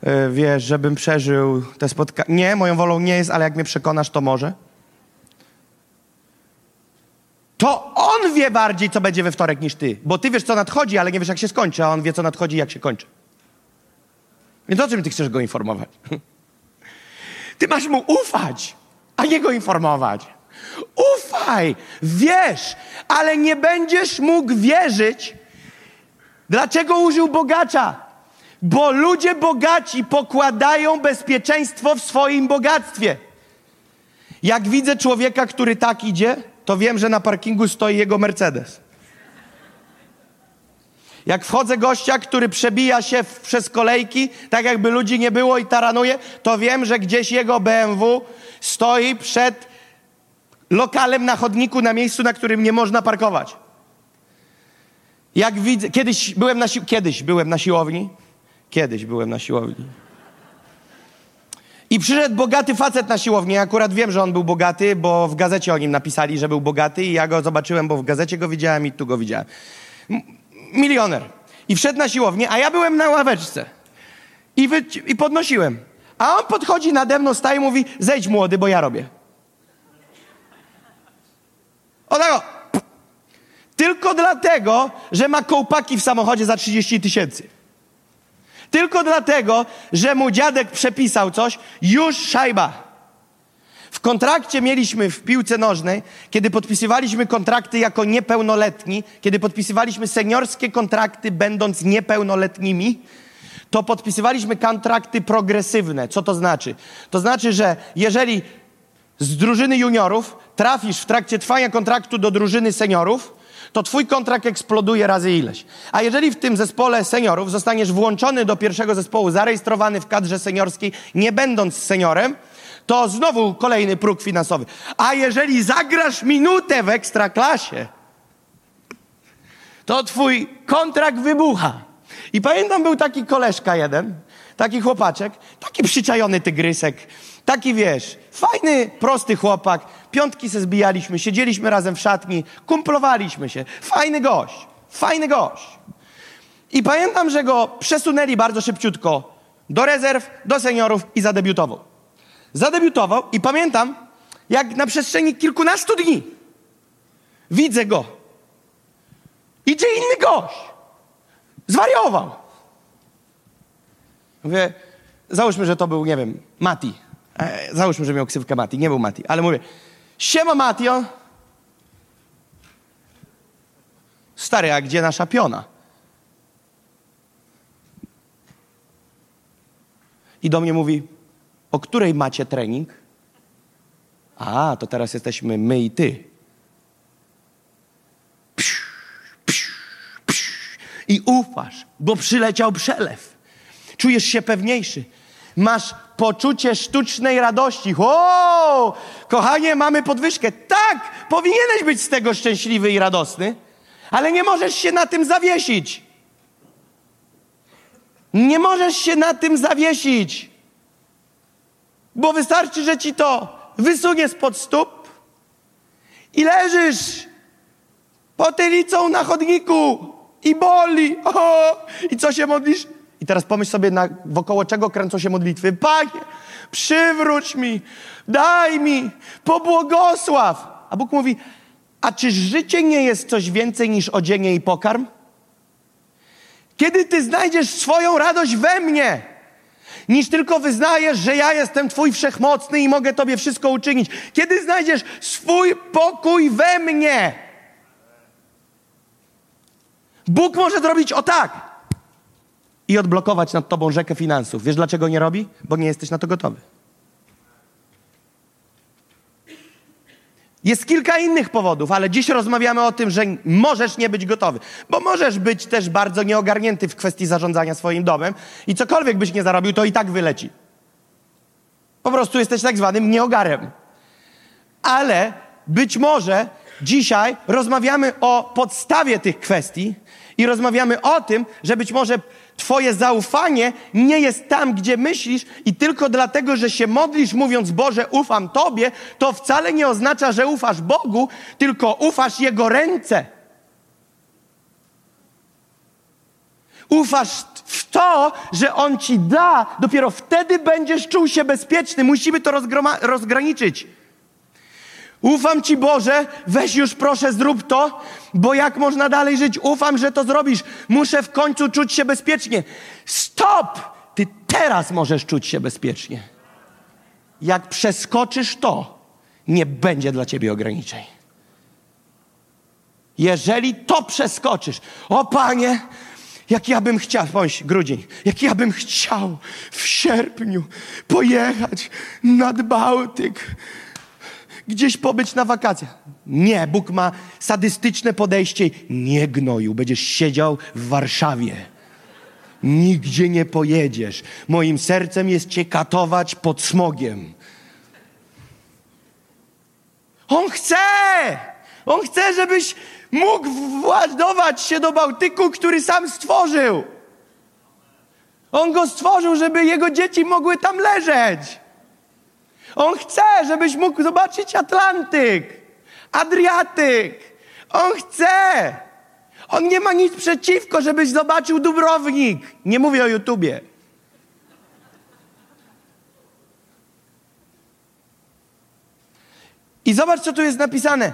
e, wiesz, żebym przeżył te spotkanie. Nie, moją wolą nie jest, ale jak mnie przekonasz, to może. To on wie bardziej, co będzie we wtorek niż ty. Bo ty wiesz, co nadchodzi, ale nie wiesz, jak się skończy, a on wie, co nadchodzi i jak się kończy. Więc o czym ty chcesz go informować? Ty masz mu ufać, a nie go informować. Ufaj, wiesz, ale nie będziesz mógł wierzyć. Dlaczego użył bogacza? Bo ludzie bogaci pokładają bezpieczeństwo w swoim bogactwie. Jak widzę człowieka, który tak idzie, to wiem, że na parkingu stoi jego Mercedes. Jak wchodzę gościa, który przebija się w, przez kolejki, tak jakby ludzi nie było i taranuje, to wiem, że gdzieś jego BMW stoi przed lokalem na chodniku, na miejscu, na którym nie można parkować. Jak widzę, kiedyś byłem na, si- kiedyś byłem na siłowni, kiedyś byłem na siłowni. I przyszedł bogaty facet na siłownię. Akurat wiem, że on był bogaty, bo w gazecie o nim napisali, że był bogaty i ja go zobaczyłem, bo w gazecie go widziałem i tu go widziałem. Milioner. I wszedł na siłownię, a ja byłem na ławeczce. I, wy- I podnosiłem. A on podchodzi nade mną, staje i mówi, zejdź młody, bo ja robię. O tak. Tylko dlatego, że ma kołpaki w samochodzie za 30 tysięcy. Tylko dlatego, że mu dziadek przepisał coś, już szajba. Kontrakcie mieliśmy w piłce nożnej, kiedy podpisywaliśmy kontrakty jako niepełnoletni, kiedy podpisywaliśmy seniorskie kontrakty będąc niepełnoletnimi, to podpisywaliśmy kontrakty progresywne. Co to znaczy? To znaczy, że jeżeli z drużyny juniorów trafisz w trakcie trwania kontraktu do drużyny seniorów, to twój kontrakt eksploduje razy ileś. A jeżeli w tym zespole seniorów zostaniesz włączony do pierwszego zespołu, zarejestrowany w kadrze seniorskiej, nie będąc seniorem, to znowu kolejny próg finansowy. A jeżeli zagrasz minutę w ekstraklasie, to twój kontrakt wybucha. I pamiętam, był taki koleżka jeden, taki chłopaczek, taki przyczajony tygrysek, taki wiesz, fajny, prosty chłopak, piątki se zbijaliśmy, siedzieliśmy razem w szatni, kumplowaliśmy się, fajny gość, fajny gość. I pamiętam, że go przesunęli bardzo szybciutko do rezerw, do seniorów i zadebiutował. Zadebiutował i pamiętam, jak na przestrzeni kilkunastu dni widzę go. Idzie inny gość. Zwariował. Mówię, załóżmy, że to był, nie wiem, Mati. E, załóżmy, że miał ksywkę Mati. Nie był Mati, ale mówię, siema Mati, on... Stary, a gdzie nasza piona? I do mnie mówi, o której macie trening? A, to teraz jesteśmy my i ty. Psz, psz, psz. I ufasz, bo przyleciał przelew. Czujesz się pewniejszy. Masz poczucie sztucznej radości. O, kochanie, mamy podwyżkę. Tak, powinieneś być z tego szczęśliwy i radosny, ale nie możesz się na tym zawiesić. Nie możesz się na tym zawiesić. Bo wystarczy, że ci to wysunie spod stóp i leżysz potylicą na chodniku i boli. O! I co się modlisz? I teraz pomyśl sobie, na, wokoło czego kręcą się modlitwy. Panie, przywróć mi, daj mi, pobłogosław. A Bóg mówi, a czy życie nie jest coś więcej niż odzienie i pokarm? Kiedy ty znajdziesz swoją radość we mnie, niż tylko wyznajesz, że ja jestem Twój wszechmocny i mogę Tobie wszystko uczynić. Kiedy znajdziesz swój pokój we mnie, Bóg może zrobić o tak i odblokować nad Tobą rzekę finansów. Wiesz dlaczego nie robi? Bo nie jesteś na to gotowy. Jest kilka innych powodów, ale dziś rozmawiamy o tym, że możesz nie być gotowy, bo możesz być też bardzo nieogarnięty w kwestii zarządzania swoim domem i cokolwiek byś nie zarobił, to i tak wyleci. Po prostu jesteś tak zwanym nieogarem. Ale być może dzisiaj rozmawiamy o podstawie tych kwestii i rozmawiamy o tym, że być może Twoje zaufanie nie jest tam, gdzie myślisz, i tylko dlatego, że się modlisz, mówiąc: Boże, ufam Tobie, to wcale nie oznacza, że ufasz Bogu, tylko ufasz Jego ręce. Ufasz w to, że On ci da, dopiero wtedy będziesz czuł się bezpieczny. Musimy to rozgraniczyć. Ufam Ci, Boże, weź już proszę, zrób to, bo jak można dalej żyć? Ufam, że to zrobisz. Muszę w końcu czuć się bezpiecznie. Stop! Ty teraz możesz czuć się bezpiecznie. Jak przeskoczysz to, nie będzie dla Ciebie ograniczeń. Jeżeli to przeskoczysz, o Panie, jak ja bym chciał, bądź grudzień, jak ja bym chciał w sierpniu pojechać nad Bałtyk, gdzieś pobyć na wakacjach. Nie, Bóg ma sadystyczne podejście. Nie gnoju, będziesz siedział w Warszawie. Nigdzie nie pojedziesz. Moim sercem jest cię katować pod smogiem. On chce! On chce, żebyś mógł władować się do Bałtyku, który sam stworzył. On go stworzył, żeby jego dzieci mogły tam leżeć. On chce, żebyś mógł zobaczyć Atlantyk, Adriatyk. On chce. On nie ma nic przeciwko, żebyś zobaczył Dubrownik. Nie mówię o YouTubie. I zobacz, co tu jest napisane.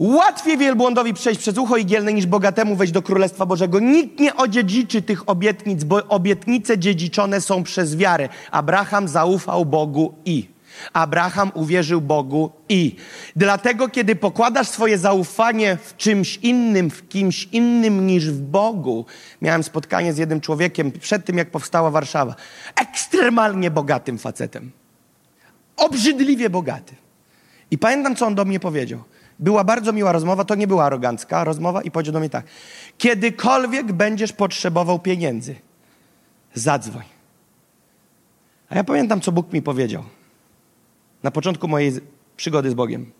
Łatwiej wielbłądowi przejść przez ucho igielne niż bogatemu wejść do Królestwa Bożego. Nikt nie odziedziczy tych obietnic, bo obietnice dziedziczone są przez wiarę. Abraham zaufał Bogu i. Abraham uwierzył Bogu i. Dlatego, kiedy pokładasz swoje zaufanie w czymś innym, w kimś innym niż w Bogu. Miałem spotkanie z jednym człowiekiem przed tym, jak powstała Warszawa. Ekstremalnie bogatym facetem. Obrzydliwie bogaty. I pamiętam, co on do mnie powiedział. Była bardzo miła rozmowa, to nie była arogancka rozmowa i powiedział do mnie tak. Kiedykolwiek będziesz potrzebował pieniędzy, zadzwoń. A ja pamiętam, co Bóg mi powiedział na początku mojej przygody z Bogiem.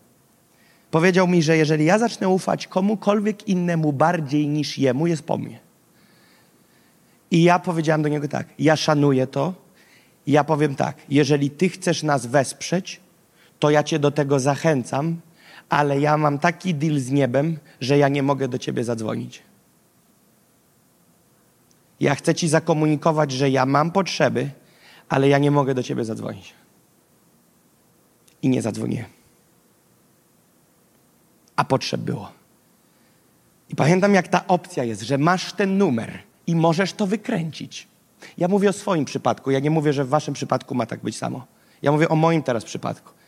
Powiedział mi, że jeżeli ja zacznę ufać komukolwiek innemu bardziej niż jemu, jest po mnie. I ja powiedziałem do niego tak: Ja szanuję to. Ja powiem tak: jeżeli ty chcesz nas wesprzeć, to ja cię do tego zachęcam, ale ja mam taki deal z niebem, że ja nie mogę do ciebie zadzwonić. Ja chcę ci zakomunikować, że ja mam potrzeby, ale ja nie mogę do ciebie zadzwonić. I nie zadzwoniłem. A potrzeb było. I pamiętam, jak ta opcja jest, że masz ten numer i możesz to wykręcić. Ja mówię o swoim przypadku. Ja nie mówię, że w waszym przypadku ma tak być samo. Ja mówię o moim teraz przypadku.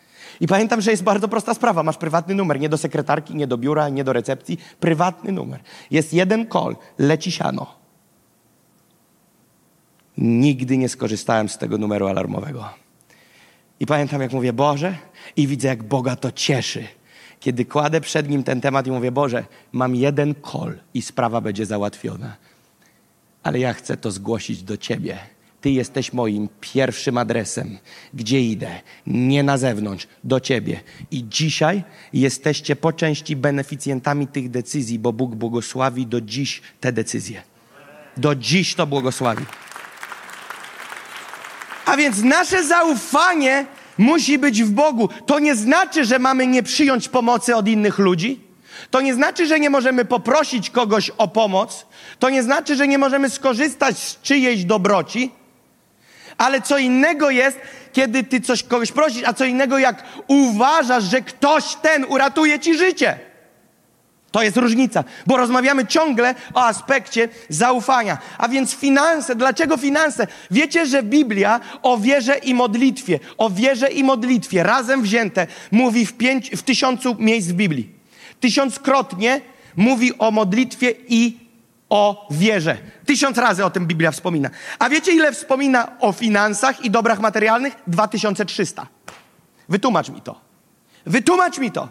I pamiętam, że jest bardzo prosta sprawa. Masz prywatny numer, nie do sekretarki, nie do biura, nie do recepcji. Prywatny numer. Jest jeden call, leci siano. Nigdy nie skorzystałem z tego numeru alarmowego. I pamiętam, jak mówię, Boże, i widzę, jak Boga to cieszy. Kiedy kładę przed Nim ten temat i mówię, Boże, mam jeden call i sprawa będzie załatwiona. Ale ja chcę to zgłosić do Ciebie ty jesteś moim pierwszym adresem, gdzie idę, nie na zewnątrz, do Ciebie. I dzisiaj jesteście po części beneficjentami tych decyzji, bo Bóg błogosławi do dziś te decyzje. Do dziś to błogosławi. A więc nasze zaufanie musi być w Bogu. To nie znaczy, że mamy nie przyjąć pomocy od innych ludzi. To nie znaczy, że nie możemy poprosić kogoś o pomoc. To nie znaczy, że nie możemy skorzystać z czyjejś dobroci. Ale co innego jest, kiedy ty coś kogoś prosisz, a co innego jak uważasz, że ktoś ten uratuje ci życie. To jest różnica, bo rozmawiamy ciągle o aspekcie zaufania. A więc finanse. Dlaczego finanse? Wiecie, że Biblia o wierze i modlitwie, o wierze i modlitwie razem wzięte mówi w, pięć, w tysiącu miejsc w Biblii. Tysiąckrotnie mówi o modlitwie i o wierze. Tysiąc razy o tym Biblia wspomina. A wiecie, ile wspomina o finansach i dobrach materialnych? 2300. Wytłumacz mi to. Wytłumacz mi to.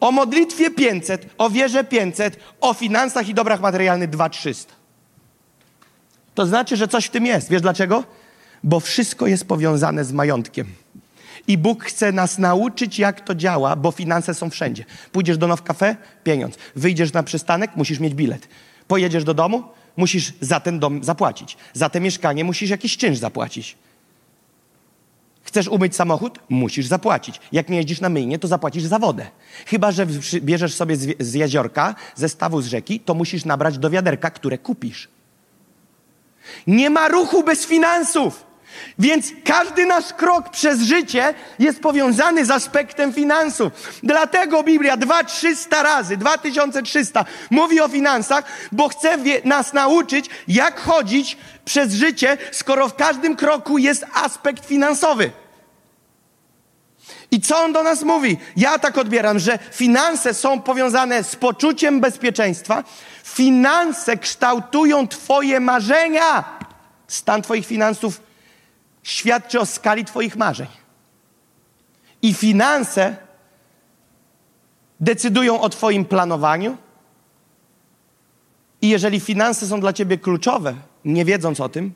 O modlitwie 500, o wierze 500, o finansach i dobrach materialnych 2300. To znaczy, że coś w tym jest. Wiesz dlaczego? Bo wszystko jest powiązane z majątkiem. I Bóg chce nas nauczyć, jak to działa, bo finanse są wszędzie. Pójdziesz do Now Cafe, pieniądz. Wyjdziesz na przystanek, musisz mieć bilet. Pojedziesz do domu, musisz za ten dom zapłacić. Za te mieszkanie musisz jakiś czynsz zapłacić. Chcesz umyć samochód? Musisz zapłacić. Jak nie jeździsz na myjnie, to zapłacisz za wodę. Chyba, że bierzesz sobie z, jeziorka, ze stawu z rzeki, to musisz nabrać do wiaderka, które kupisz. Nie ma ruchu bez finansów. Więc każdy nasz krok przez życie jest powiązany z aspektem finansów. Dlatego Biblia 2-300 razy, 2300 mówi o finansach, bo chce nas nauczyć, jak chodzić przez życie, skoro w każdym kroku jest aspekt finansowy. I co on do nas mówi? Ja tak odbieram, że finanse są powiązane z poczuciem bezpieczeństwa. Finanse kształtują Twoje marzenia. Stan Twoich finansów świadczy o skali Twoich marzeń. I finanse decydują o Twoim planowaniu. I jeżeli finanse są dla Ciebie kluczowe, nie wiedząc o tym,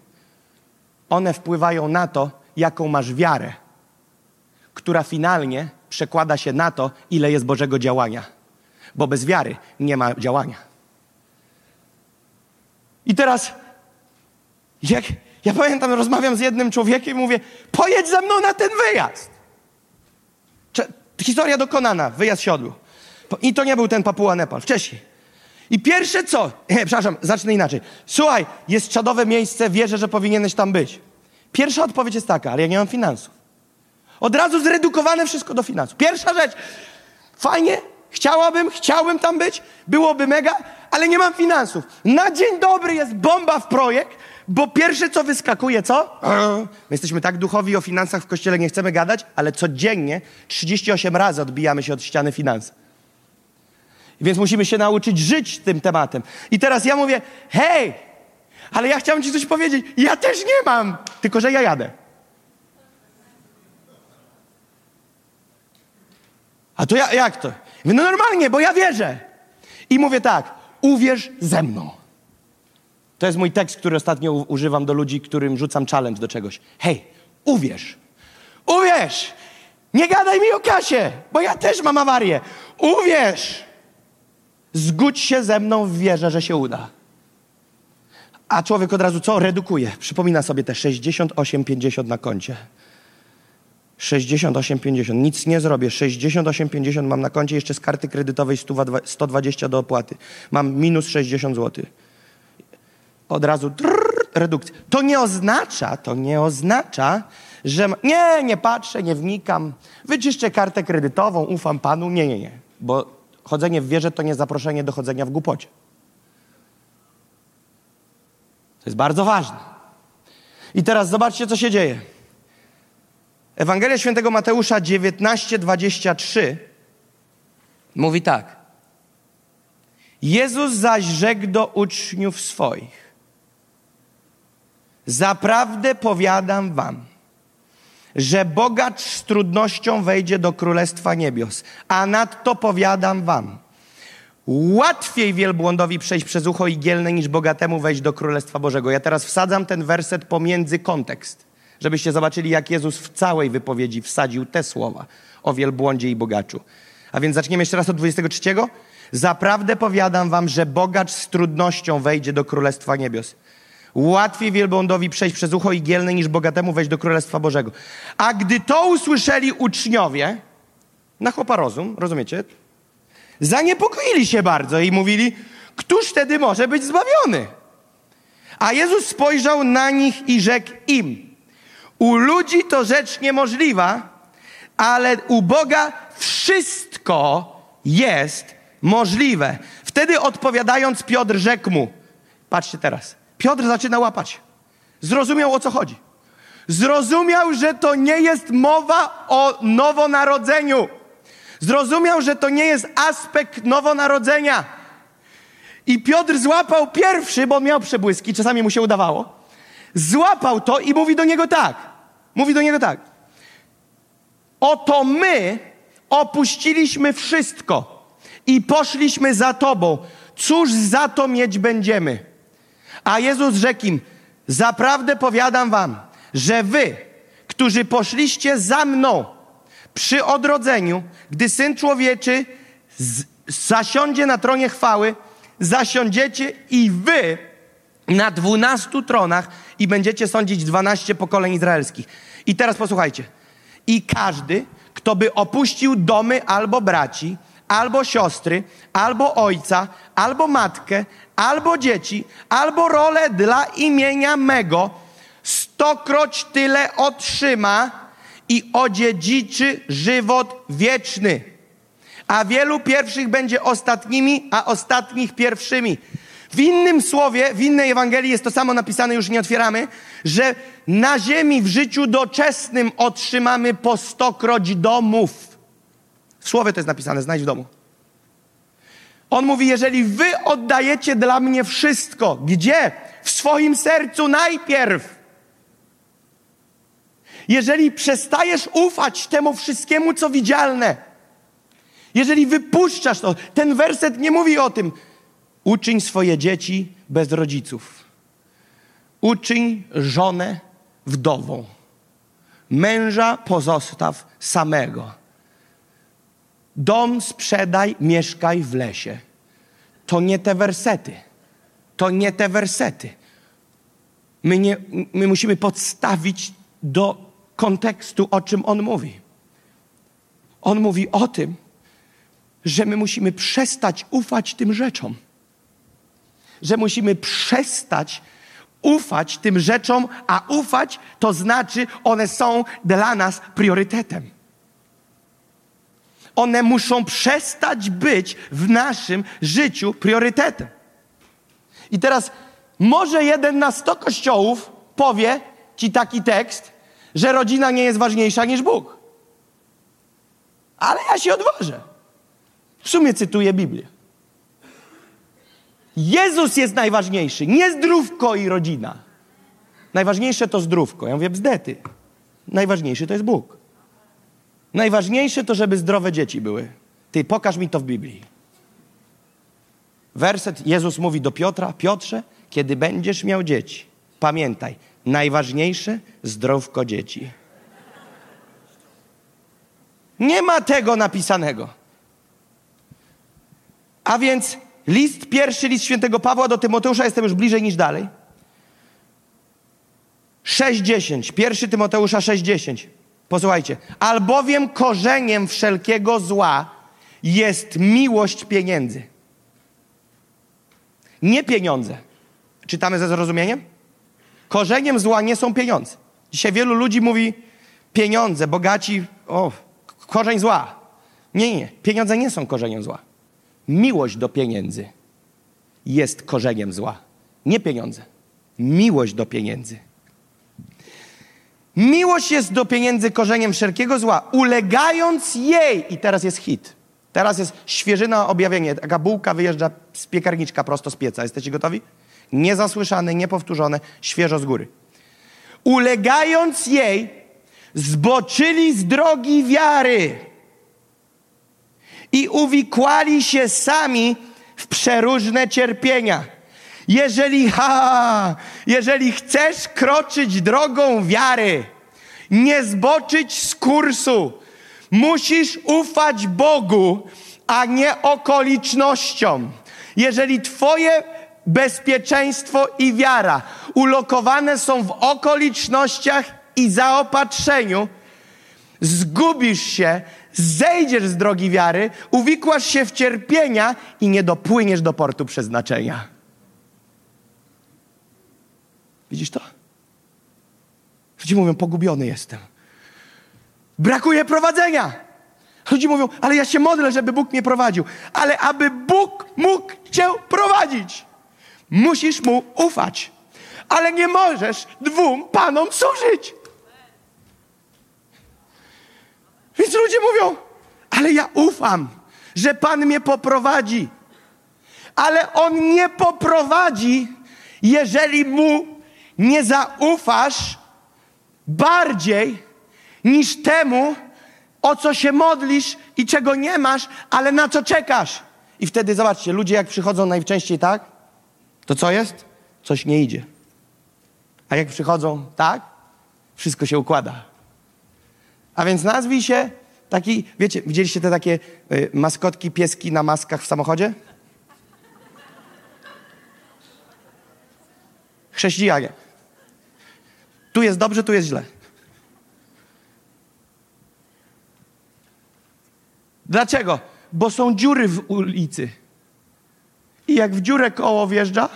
one wpływają na to, jaką masz wiarę, która finalnie przekłada się na to, ile jest Bożego działania. Bo bez wiary nie ma działania. I teraz, jak, ja pamiętam, rozmawiam z jednym człowiekiem i mówię, pojedź ze mną na ten wyjazd. Cze historia dokonana, wyjazd siodlu. I to nie był ten Papua Nepal, wcześniej. I pierwsze co, nie, przepraszam, zacznę inaczej. Słuchaj, jest czadowe miejsce, wierzę, że powinieneś tam być. Pierwsza odpowiedź jest taka, ale ja nie mam finansów. Od razu zredukowane wszystko do finansów. Pierwsza rzecz, fajnie, chciałabym, chciałbym tam być, byłoby mega, ale nie mam finansów. Na dzień dobry jest bomba w projekt, bo pierwsze co wyskakuje, co? My jesteśmy tak duchowi o finansach w kościele, nie chcemy gadać, ale codziennie 38 razy odbijamy się od ściany finanse. Więc musimy się nauczyć żyć tym tematem. I teraz ja mówię, hej, ale ja chciałem ci coś powiedzieć. Ja też nie mam, tylko że ja jadę. A to ja, jak to? Mówię, no normalnie, bo ja wierzę. I mówię tak, uwierz ze mną. To jest mój tekst, który ostatnio używam do ludzi, którym rzucam challenge do czegoś. Hej, uwierz. Uwierz! Nie gadaj mi o kasie, bo ja też mam awarię. Uwierz! Zgódź się ze mną w wierze, że się uda. A człowiek od razu co? Redukuje. Przypomina sobie te 68,50 na koncie. 68,50. Nic nie zrobię. 68,50 mam na koncie, jeszcze z karty kredytowej 120 do opłaty. Mam minus 60 zł od razu drrr, redukcja. To nie oznacza, to nie oznacza, że nie, nie patrzę, nie wnikam, wyczyszczę kartę kredytową, ufam Panu. Nie, nie, nie. Bo chodzenie w wierze to nie zaproszenie do chodzenia w głupocie. To jest bardzo ważne. I teraz zobaczcie, co się dzieje. Ewangelia Świętego Mateusza 19:23 mówi tak. Jezus zaś rzekł do uczniów swoich: Zaprawdę powiadam wam, że bogacz z trudnością wejdzie do Królestwa Niebios. A nadto powiadam wam, łatwiej wielbłądowi przejść przez ucho igielne, niż bogatemu wejść do Królestwa Bożego. Ja teraz wsadzam ten werset pomiędzy kontekst, żebyście zobaczyli, jak Jezus w całej wypowiedzi wsadził te słowa o wielbłądzie i bogaczu. A więc zaczniemy jeszcze raz od 23. Zaprawdę powiadam wam, że bogacz z trudnością wejdzie do Królestwa Niebios. Łatwiej wielbłądowi przejść przez ucho igielne, niż bogatemu wejść do Królestwa Bożego. A gdy to usłyszeli uczniowie, na chłopa rozum, rozumiecie? zaniepokoili się bardzo i mówili, któż wtedy może być zbawiony? A Jezus spojrzał na nich i rzekł im, u ludzi to rzecz niemożliwa, ale u Boga wszystko jest możliwe. Wtedy odpowiadając Piotr rzekł mu, patrzcie teraz, Piotr zaczyna łapać. Zrozumiał o co chodzi. Zrozumiał, że to nie jest mowa o nowonarodzeniu. Zrozumiał, że to nie jest aspekt nowonarodzenia. I Piotr złapał pierwszy, bo miał przebłyski, czasami mu się udawało. Złapał to i mówi do niego tak. Mówi do niego tak. Oto my opuściliśmy wszystko i poszliśmy za Tobą. Cóż za to mieć będziemy? A Jezus rzekł im, zaprawdę powiadam Wam, że Wy, którzy poszliście za mną przy odrodzeniu, gdy Syn Człowieczy z, zasiądzie na tronie chwały, zasiądziecie i Wy na dwunastu tronach i będziecie sądzić dwanaście pokoleń izraelskich. I teraz posłuchajcie. I każdy, kto by opuścił domy albo braci, albo siostry, albo ojca, albo matkę, albo dzieci, albo rolę dla imienia mego, stokroć tyle otrzyma i odziedziczy żywot wieczny. A wielu pierwszych będzie ostatnimi, a ostatnich pierwszymi. W innym słowie, w innej Ewangelii jest to samo napisane, już nie otwieramy, że na ziemi w życiu doczesnym otrzymamy po stokroć domów. W słowie to jest napisane, znajdź w domu. On mówi, jeżeli wy oddajecie dla mnie wszystko, gdzie? W swoim sercu najpierw. Jeżeli przestajesz ufać temu wszystkiemu, co widzialne, jeżeli wypuszczasz to, ten werset nie mówi o tym, uczyń swoje dzieci bez rodziców. Uczyń żonę wdową. Męża pozostaw samego. Dom sprzedaj, mieszkaj w lesie. To nie te wersety. To nie te wersety. My, nie, my musimy podstawić do kontekstu, o czym on mówi. On mówi o tym, że my musimy przestać ufać tym rzeczom. Że musimy przestać ufać tym rzeczom, a ufać to znaczy, one są dla nas priorytetem. One muszą przestać być w naszym życiu priorytetem. I teraz może jeden na sto kościołów powie ci taki tekst, że rodzina nie jest ważniejsza niż Bóg. Ale ja się odważę. W sumie cytuję Biblię. Jezus jest najważniejszy, nie zdrówko i rodzina. Najważniejsze to zdrówko. Ja mówię bzdety. Najważniejszy to jest Bóg. Najważniejsze to, żeby zdrowe dzieci były. Ty, pokaż mi to w Biblii. Werset Jezus mówi do Piotra: Piotrze, kiedy będziesz miał dzieci, pamiętaj, najważniejsze zdrowko dzieci. Nie ma tego napisanego. A więc list, pierwszy list świętego Pawła do Tymoteusza, jestem już bliżej niż dalej. 6.10, pierwszy Tymoteusza 6.10. Posłuchajcie. Albowiem korzeniem wszelkiego zła jest miłość pieniędzy. Nie pieniądze. Czytamy ze zrozumieniem? Korzeniem zła nie są pieniądze. Dzisiaj wielu ludzi mówi pieniądze, bogaci, o, korzeń zła. Nie, nie, pieniądze nie są korzeniem zła. Miłość do pieniędzy jest korzeniem zła. Nie pieniądze. Miłość do pieniędzy. Miłość jest do pieniędzy korzeniem wszelkiego zła, ulegając jej. I teraz jest hit. Teraz jest świeżyna objawienie. Taka bułka wyjeżdża z piekarniczka prosto z pieca. Jesteście gotowi? Niezasłyszane, niepowtórzone, świeżo z góry. Ulegając jej, zboczyli z drogi wiary i uwikłali się sami w przeróżne cierpienia. Jeżeli, ha, jeżeli chcesz kroczyć drogą wiary, nie zboczyć z kursu, musisz ufać Bogu, a nie okolicznościom. Jeżeli Twoje bezpieczeństwo i wiara ulokowane są w okolicznościach i zaopatrzeniu, zgubisz się, zejdziesz z drogi wiary, uwikłasz się w cierpienia i nie dopłyniesz do portu przeznaczenia. Widzisz to? Ludzie mówią, pogubiony jestem. Brakuje prowadzenia. Ludzie mówią, ale ja się modlę, żeby Bóg mnie prowadził. Ale aby Bóg mógł cię prowadzić, musisz Mu ufać. Ale nie możesz dwóm Panom służyć. Więc ludzie mówią, ale ja ufam, że Pan mnie poprowadzi. Ale On nie poprowadzi, jeżeli Mu nie zaufasz bardziej niż temu, o co się modlisz i czego nie masz, ale na co czekasz. I wtedy zobaczcie, ludzie jak przychodzą najczęściej tak, to co jest? Coś nie idzie. A jak przychodzą tak, wszystko się układa. A więc nazwij się taki, wiecie, widzieliście te takie y, maskotki, pieski na maskach w samochodzie? Chrześcijanie. Tu jest dobrze, tu jest źle. Dlaczego? Bo są dziury w ulicy. I jak w dziurę koło wjeżdża,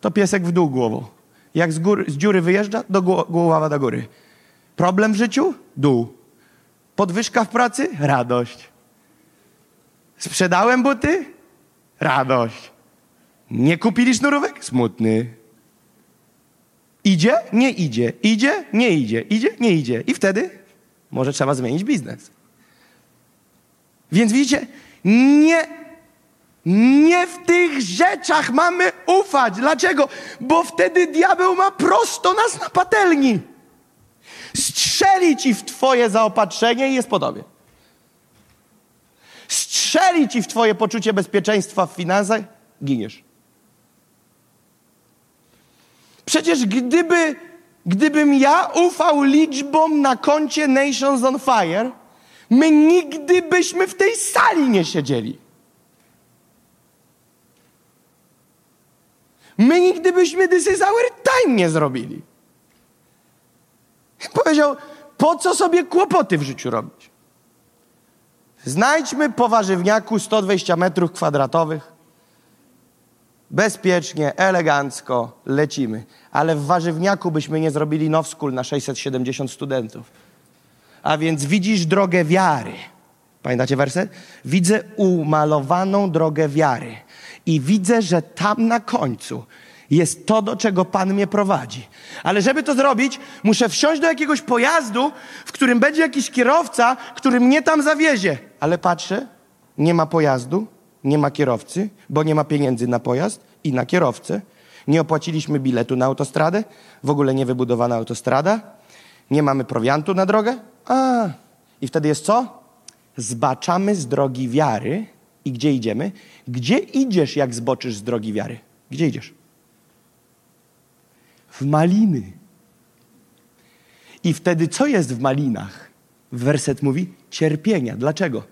to piesek w dół głową. Jak z, góry, z dziury wyjeżdża, do głowa do góry. Problem w życiu? Dół. Podwyżka w pracy? Radość. Sprzedałem buty? Radość. Nie kupili sznurówek? Smutny. Idzie? Nie idzie. Idzie? Nie idzie. Idzie? Nie idzie. I wtedy może trzeba zmienić biznes. Więc widzicie, nie, nie w tych rzeczach mamy ufać. Dlaczego? Bo wtedy diabeł ma prosto nas na patelni. Strzeli ci w twoje zaopatrzenie i jest po tobie. Strzeli ci w twoje poczucie bezpieczeństwa w finansach, giniesz. Przecież gdyby, gdybym ja ufał liczbom na koncie Nations on Fire, my nigdy byśmy w tej sali nie siedzieli. My nigdy byśmy This is our time nie zrobili. Powiedział, po co sobie kłopoty w życiu robić? Znajdźmy po warzywniaku 120 metrów kwadratowych. Bezpiecznie, elegancko lecimy. Ale w warzywniaku byśmy nie zrobili now school na 670 studentów. A więc widzisz drogę wiary. Pamiętacie werset? Widzę umalowaną drogę wiary. I widzę, że tam na końcu jest to, do czego Pan mnie prowadzi. Ale żeby to zrobić, muszę wsiąść do jakiegoś pojazdu, w którym będzie jakiś kierowca, który mnie tam zawiezie. Ale patrzę, nie ma pojazdu, nie ma kierowcy, bo nie ma pieniędzy na pojazd i na kierowcę. Nie opłaciliśmy biletu na autostradę, w ogóle nie wybudowana autostrada. Nie mamy prowiantu na drogę. A, i wtedy jest co? Zbaczamy z drogi wiary. I gdzie idziemy? Gdzie idziesz, jak zboczysz z drogi wiary? Gdzie idziesz? w maliny. I wtedy co jest w malinach? Werset mówi cierpienia. Dlaczego?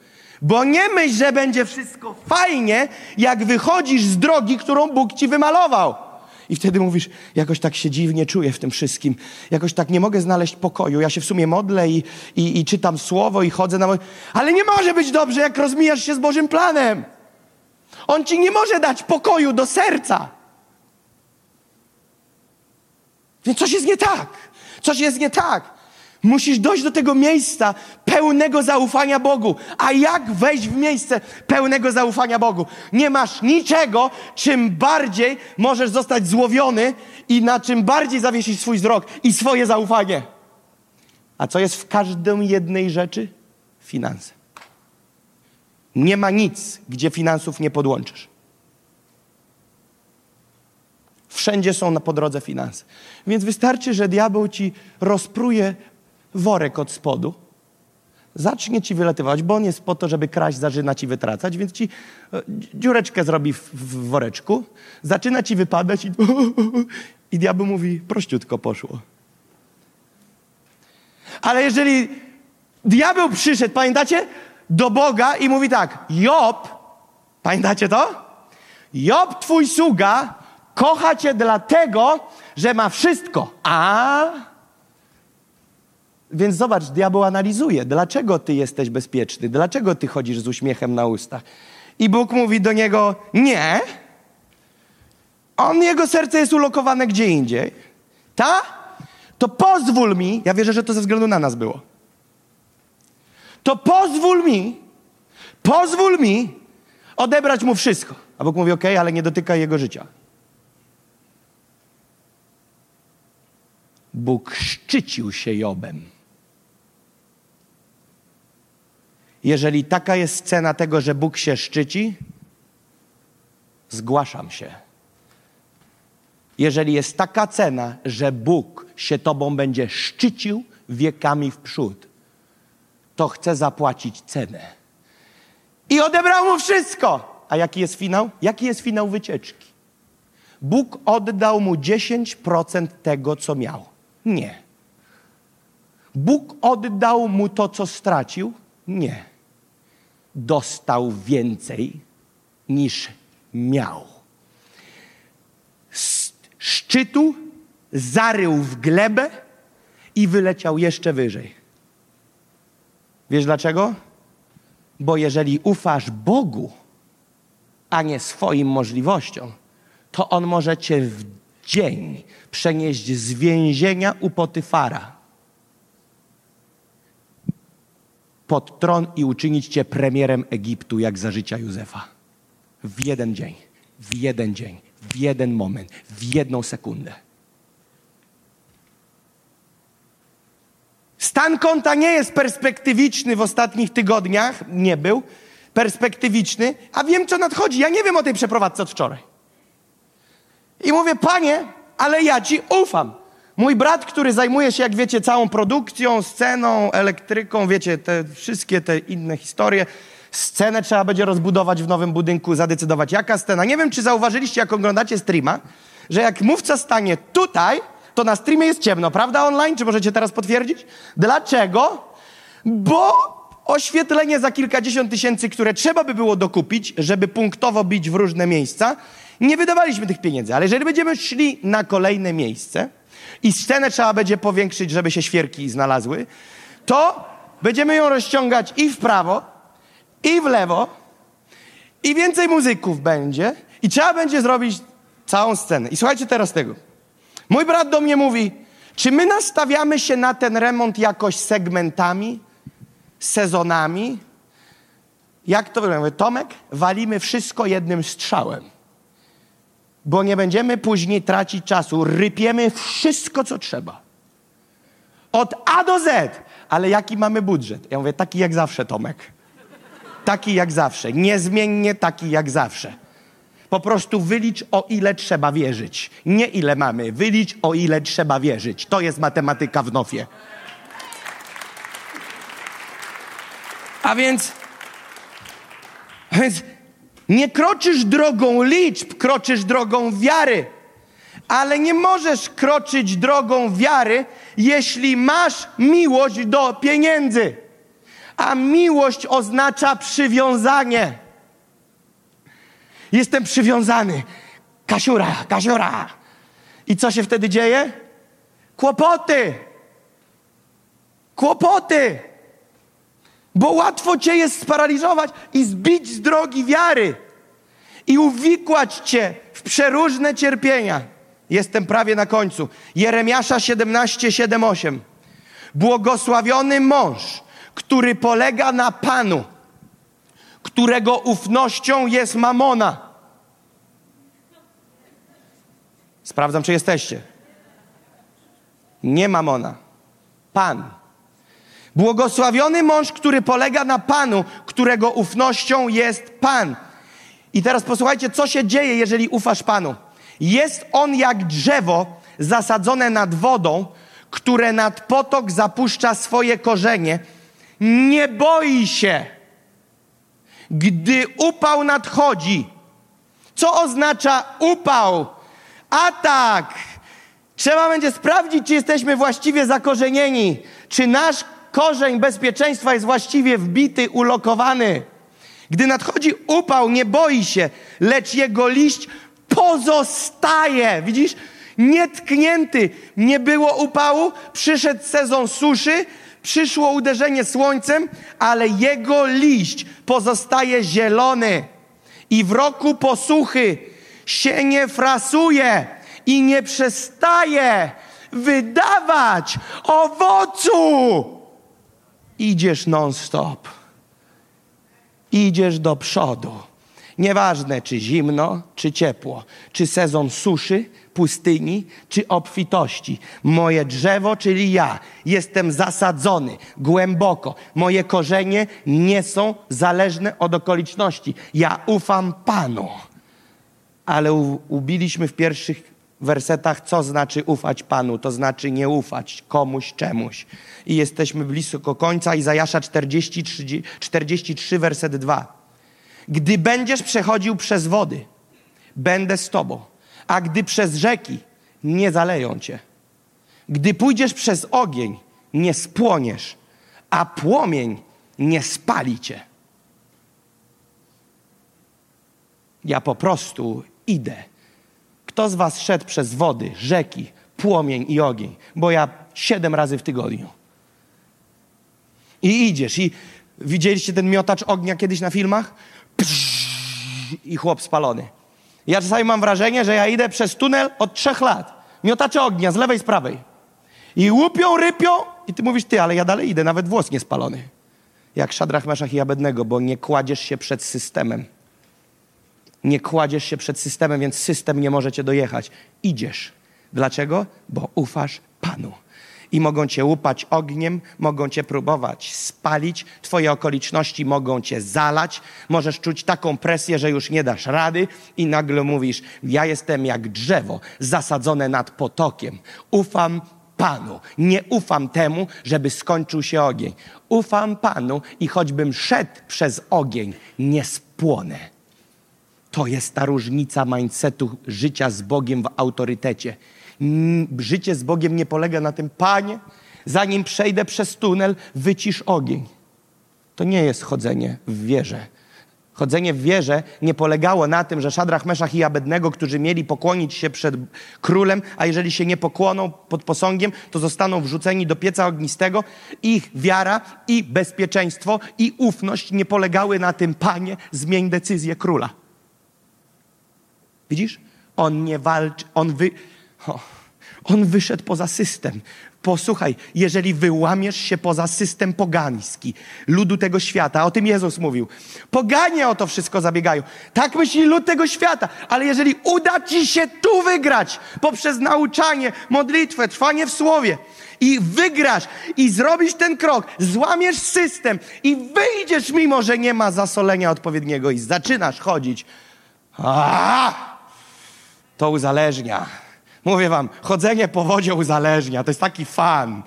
Bo nie myśl, że będzie wszystko fajnie, jak wychodzisz z drogi, którą Bóg ci wymalował. I wtedy mówisz, jakoś tak się dziwnie czuję w tym wszystkim. Jakoś tak nie mogę znaleźć pokoju. Ja się w sumie modlę i, i, i czytam słowo i chodzę na... Ale nie może być dobrze, jak rozmijasz się z Bożym planem. On ci nie może dać pokoju do serca. Więc coś jest nie tak. Coś jest nie tak. Musisz dojść do tego miejsca pełnego zaufania Bogu. A jak wejść w miejsce pełnego zaufania Bogu? Nie masz niczego, czym bardziej możesz zostać złowiony i na czym bardziej zawiesić swój wzrok i swoje zaufanie. A co jest w każdej jednej rzeczy? Finanse. Nie ma nic, gdzie finansów nie podłączysz. Wszędzie są na po drodze finanse. Więc wystarczy, że diabeł ci rozpruje worek od spodu, zacznie ci wylatywać, bo on jest po to, żeby kraść, zaczyna ci wytracać, więc ci e, dziureczkę zrobi w, w woreczku, zaczyna ci wypadać i, i diabeł mówi, prościutko poszło. Ale jeżeli diabeł przyszedł, pamiętacie, do Boga i mówi tak, Job, pamiętacie to? Job, twój sługa, Kocha cię dlatego, że ma wszystko. A Więc zobacz, diabeł analizuje, dlaczego ty jesteś bezpieczny, dlaczego ty chodzisz z uśmiechem na ustach. I Bóg mówi do niego: Nie. On, jego serce jest ulokowane gdzie indziej. Ta? To pozwól mi, ja wierzę, że to ze względu na nas było. To pozwól mi, pozwól mi odebrać mu wszystko. A Bóg mówi: OK, ale nie dotykaj jego życia. Bóg szczycił się Jobem. Jeżeli taka jest scena tego, że Bóg się szczyci, zgłaszam się. Jeżeli jest taka cena, że Bóg się Tobą będzie szczycił wiekami w przód, to chcę zapłacić cenę. I odebrał mu wszystko. A jaki jest finał? Jaki jest finał wycieczki? Bóg oddał mu 10% tego, co miał. Nie. Bóg oddał mu to, co stracił? Nie. Dostał więcej niż miał. Z szczytu zarył w glebę i wyleciał jeszcze wyżej. Wiesz dlaczego? Bo jeżeli ufasz Bogu, a nie swoim możliwościom, to On może cię w dzień przenieść z więzienia u Potyfara pod tron i uczynić cię premierem Egiptu, jak za życia Józefa. W jeden dzień, w jeden dzień, w jeden moment, w jedną sekundę. Stan konta nie jest perspektywiczny w ostatnich tygodniach, nie był perspektywiczny, a wiem, co nadchodzi. Ja nie wiem o tej przeprowadzce od wczoraj. I mówię, panie, ale ja ci ufam. Mój brat, który zajmuje się, jak wiecie, całą produkcją, sceną, elektryką, wiecie, te wszystkie te inne historie. Scenę trzeba będzie rozbudować w nowym budynku, zadecydować jaka scena. Nie wiem, czy zauważyliście, jak oglądacie streama, że jak mówca stanie tutaj, to na streamie jest ciemno, prawda online? Czy możecie teraz potwierdzić? Dlaczego? Bo oświetlenie za kilkadziesiąt tysięcy, które trzeba by było dokupić, żeby punktowo bić w różne miejsca, nie wydawaliśmy tych pieniędzy. Ale jeżeli będziemy szli na kolejne miejsce i scenę trzeba będzie powiększyć, żeby się świerki znalazły, to będziemy ją rozciągać i w prawo, i w lewo, i więcej muzyków będzie, i trzeba będzie zrobić całą scenę. I słuchajcie teraz tego. Mój brat do mnie mówi, czy my nastawiamy się na ten remont jakoś segmentami, sezonami? Jak to wygląda? Tomek, walimy wszystko jednym strzałem. Bo nie będziemy później tracić czasu. Rypiemy wszystko, co trzeba. Od A do Z. Ale jaki mamy budżet? Ja mówię, taki jak zawsze, Tomek. Taki jak zawsze. Niezmiennie taki jak zawsze. Po prostu wylicz, o ile trzeba wierzyć. Nie ile mamy, wylicz, o ile trzeba wierzyć. To jest matematyka w nofie. A więc, a więc nie kroczysz drogą liczb, kroczysz drogą wiary. Ale nie możesz kroczyć drogą wiary, jeśli masz miłość do pieniędzy. A miłość oznacza przywiązanie. Jestem przywiązany. Kasiura, kasiura. I co się wtedy dzieje? Kłopoty. Kłopoty. Bo łatwo cię jest sparaliżować i zbić z drogi wiary i uwikłać cię w przeróżne cierpienia. Jestem prawie na końcu. Jeremiasza 17, 7, 8. Błogosławiony mąż, który polega na Panu którego ufnością jest mamona. Sprawdzam, czy jesteście. Nie mamona. Pan. Błogosławiony mąż, który polega na Panu, którego ufnością jest Pan. I teraz posłuchajcie, co się dzieje, jeżeli ufasz Panu. Jest on jak drzewo zasadzone nad wodą, które nad potok zapuszcza swoje korzenie. Nie boi się gdy upał nadchodzi. Co oznacza upał? Atak. Trzeba będzie sprawdzić, czy jesteśmy właściwie zakorzenieni, czy nasz korzeń bezpieczeństwa jest właściwie wbity, ulokowany. Gdy nadchodzi upał, nie boi się, lecz jego liść pozostaje. Widzisz? Nietknięty, nie było upału, przyszedł sezon suszy, przyszło uderzenie słońcem, ale jego liść pozostaje zielony. I w roku posuchy się nie frasuje i nie przestaje wydawać owocu. Idziesz non-stop. Idziesz do przodu. Nieważne, czy zimno, czy ciepło, czy sezon suszy, pustyni, czy obfitości. Moje drzewo, czyli ja, jestem zasadzony głęboko. Moje korzenie nie są zależne od okoliczności. Ja ufam Panu. Ale u, ubiliśmy w pierwszych wersetach, co znaczy ufać Panu, to znaczy nie ufać komuś, czemuś. I jesteśmy blisko końca. Izajasza 43, 43 werset 2. Gdy będziesz przechodził przez wody, będę z tobą, a gdy przez rzeki, nie zaleją cię. Gdy pójdziesz przez ogień, nie spłoniesz, a płomień nie spali cię. Ja po prostu idę. Kto z was szedł przez wody, rzeki, płomień i ogień? Bo ja siedem razy w tygodniu. I idziesz. I widzieliście ten miotacz ognia kiedyś na filmach? I chłop spalony. Ja czasami mam wrażenie, że ja idę przez tunel od trzech lat. Miotacze ognia z lewej, z prawej. I łupią, rypią i ty mówisz, ty, ale ja dalej idę, nawet włos nie spalony. Jak Szadrach, Meszach i Abednego, bo nie kładziesz się przed systemem. Nie kładziesz się przed systemem, więc system nie może cię dojechać. Idziesz. Dlaczego? Bo ufasz Panu i mogą cię łupać ogniem, mogą cię próbować spalić, twoje okoliczności mogą cię zalać, możesz czuć taką presję, że już nie dasz rady i nagle mówisz, ja jestem jak drzewo zasadzone nad potokiem. Ufam Panu. Nie ufam temu, żeby skończył się ogień. Ufam Panu i choćbym szedł przez ogień, nie spłonę. To jest ta różnica mindsetu życia z Bogiem w autorytecie życie z Bogiem nie polega na tym, Panie, zanim przejdę przez tunel, wycisz ogień. To nie jest chodzenie w wierze. Chodzenie w wierze nie polegało na tym, że Szadrach, Meszach i Abednego, którzy mieli pokłonić się przed królem, a jeżeli się nie pokłoną pod posągiem, to zostaną wrzuceni do pieca ognistego. Ich wiara i bezpieczeństwo i ufność nie polegały na tym, Panie, zmień decyzję króla. Widzisz? On nie walczy, on wy, on wyszedł poza system. Posłuchaj, jeżeli wyłamiesz się poza system pogański, ludu tego świata, o tym Jezus mówił, poganie o to wszystko zabiegają. Tak myśli lud tego świata, ale jeżeli uda ci się tu wygrać poprzez nauczanie, modlitwę, trwanie w słowie i wygrasz i zrobisz ten krok, złamiesz system i wyjdziesz mimo, że nie ma zasolenia odpowiedniego i zaczynasz chodzić, a to uzależnia. Mówię wam, chodzenie po wodzie uzależnia. To jest taki fan,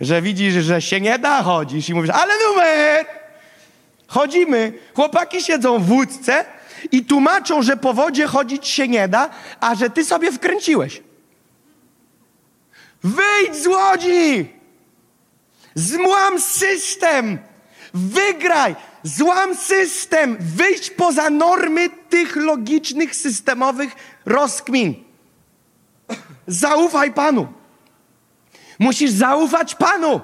że widzisz, że się nie da, chodzisz i mówisz, ale numer! Chodzimy. Chłopaki siedzą w łódce i tłumaczą, że po wodzie chodzić się nie da, a że ty sobie wkręciłeś. Wyjdź z łodzi! Zmłam system! Wygraj! Złam system! Wyjdź poza normy tych logicznych, systemowych rozkmin. Zaufaj Panu. Musisz zaufać Panu.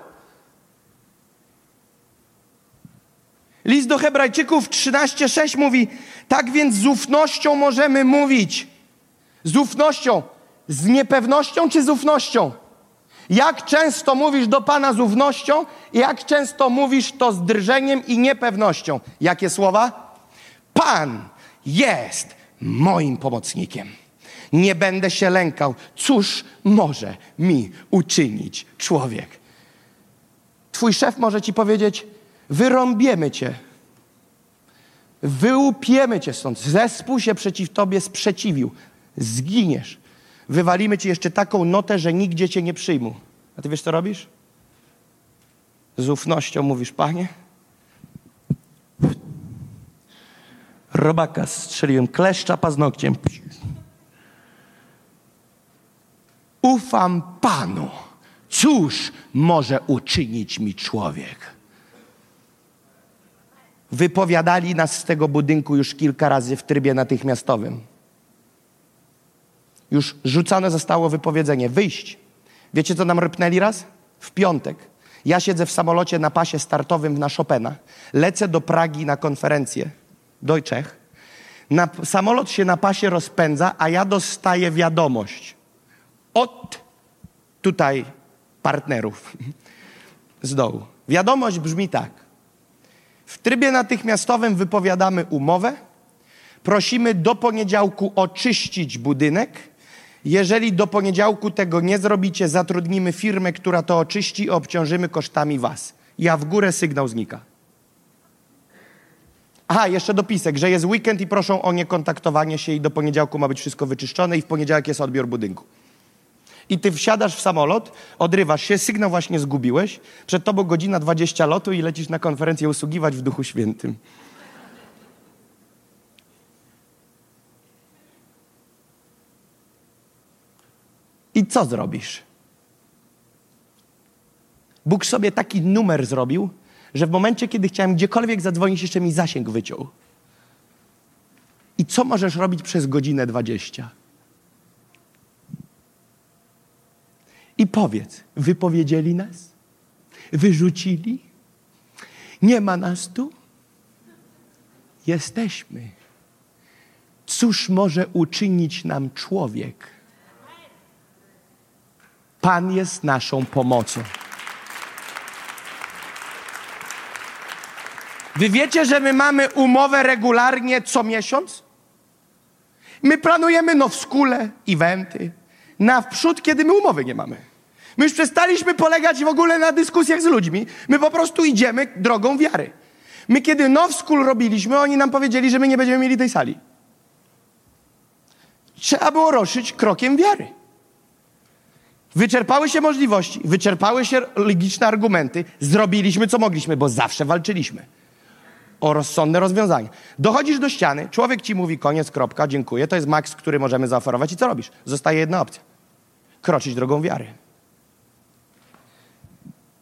List do Hebrajczyków 13:6 mówi: Tak więc z ufnością możemy mówić. Z ufnością, z niepewnością czy z ufnością? Jak często mówisz do Pana z ufnością jak często mówisz to z drżeniem i niepewnością? Jakie słowa? Pan jest moim pomocnikiem nie będę się lękał. Cóż może mi uczynić człowiek? Twój szef może ci powiedzieć: wyrąbiemy cię, wyłupiemy cię stąd. Zespół się przeciw tobie sprzeciwił. Zginiesz. Wywalimy ci jeszcze taką notę, że nigdzie cię nie przyjmą. A ty wiesz, co robisz? Z ufnością mówisz, panie. Robaka strzeliłem kleszcza paznokciem. Ufam Panu. Cóż może uczynić mi człowiek? Wypowiadali nas z tego budynku już kilka razy w trybie natychmiastowym. Już rzucane zostało wypowiedzenie. Wyjść. Wiecie, co nam rypnęli raz? W piątek. Ja siedzę w samolocie na pasie startowym na Chopina. Lecę do Pragi na konferencję do Czech. Na, samolot się na pasie rozpędza, a ja dostaję wiadomość od tutaj partnerów z dołu. Wiadomość brzmi tak. W trybie natychmiastowym wypowiadamy umowę. Prosimy do poniedziałku oczyścić budynek. Jeżeli do poniedziałku tego nie zrobicie, zatrudnimy firmę, która to oczyści i obciążymy kosztami was. Ja w górę sygnał znika. Aha, jeszcze dopisek, że jest weekend i proszą o niekontaktowanie się i do poniedziałku ma być wszystko wyczyszczone i w poniedziałek jest odbiór budynku. I ty wsiadasz w samolot, odrywasz się, sygnał właśnie zgubiłeś, przed tobą godzina 20 lotu i lecisz na konferencję usługiwać w Duchu Świętym. I co zrobisz? Bóg sobie taki numer zrobił, że w momencie, kiedy chciałem gdziekolwiek zadzwonić, jeszcze mi zasięg wyciął. I co możesz robić przez godzinę 20? I powiedz, wypowiedzieli nas? Wyrzucili? Nie ma nas tu? Jesteśmy. Cóż może uczynić nam człowiek? Pan jest naszą pomocą. Wy wiecie, że my mamy umowę regularnie co miesiąc? My planujemy no w skule, eventy, na wprzód, kiedy my umowy nie mamy. My już przestaliśmy polegać w ogóle na dyskusjach z ludźmi. My po prostu idziemy drogą wiary. My kiedy Now School robiliśmy, oni nam powiedzieli, że my nie będziemy mieli tej sali. Trzeba było ruszyć krokiem wiary. Wyczerpały się możliwości, wyczerpały się logiczne argumenty, zrobiliśmy co mogliśmy, bo zawsze walczyliśmy o rozsądne rozwiązanie. Dochodzisz do ściany, człowiek ci mówi koniec, kropka, dziękuję, to jest maks, który możemy zaoferować i co robisz? Zostaje jedna opcja. Kroczyć drogą wiary.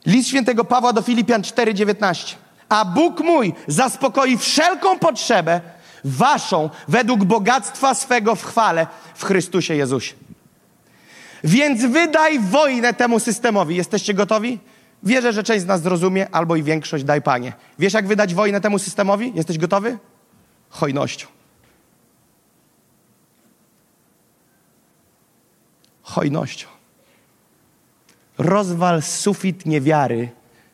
List świętego Pawła do Filipian 4:19. A Bóg mój zaspokoi wszelką potrzebę waszą według bogactwa swego w chwale w Chrystusie Jezusie. Więc wydaj wojnę temu systemowi. Jesteście gotowi? Wierzę, że część z nas zrozumie, albo i większość, daj Panie. Wiesz, jak wydać wojnę temu systemowi? Jesteś gotowy? Hojnością. Hojnością. Rozwal sufit niewiary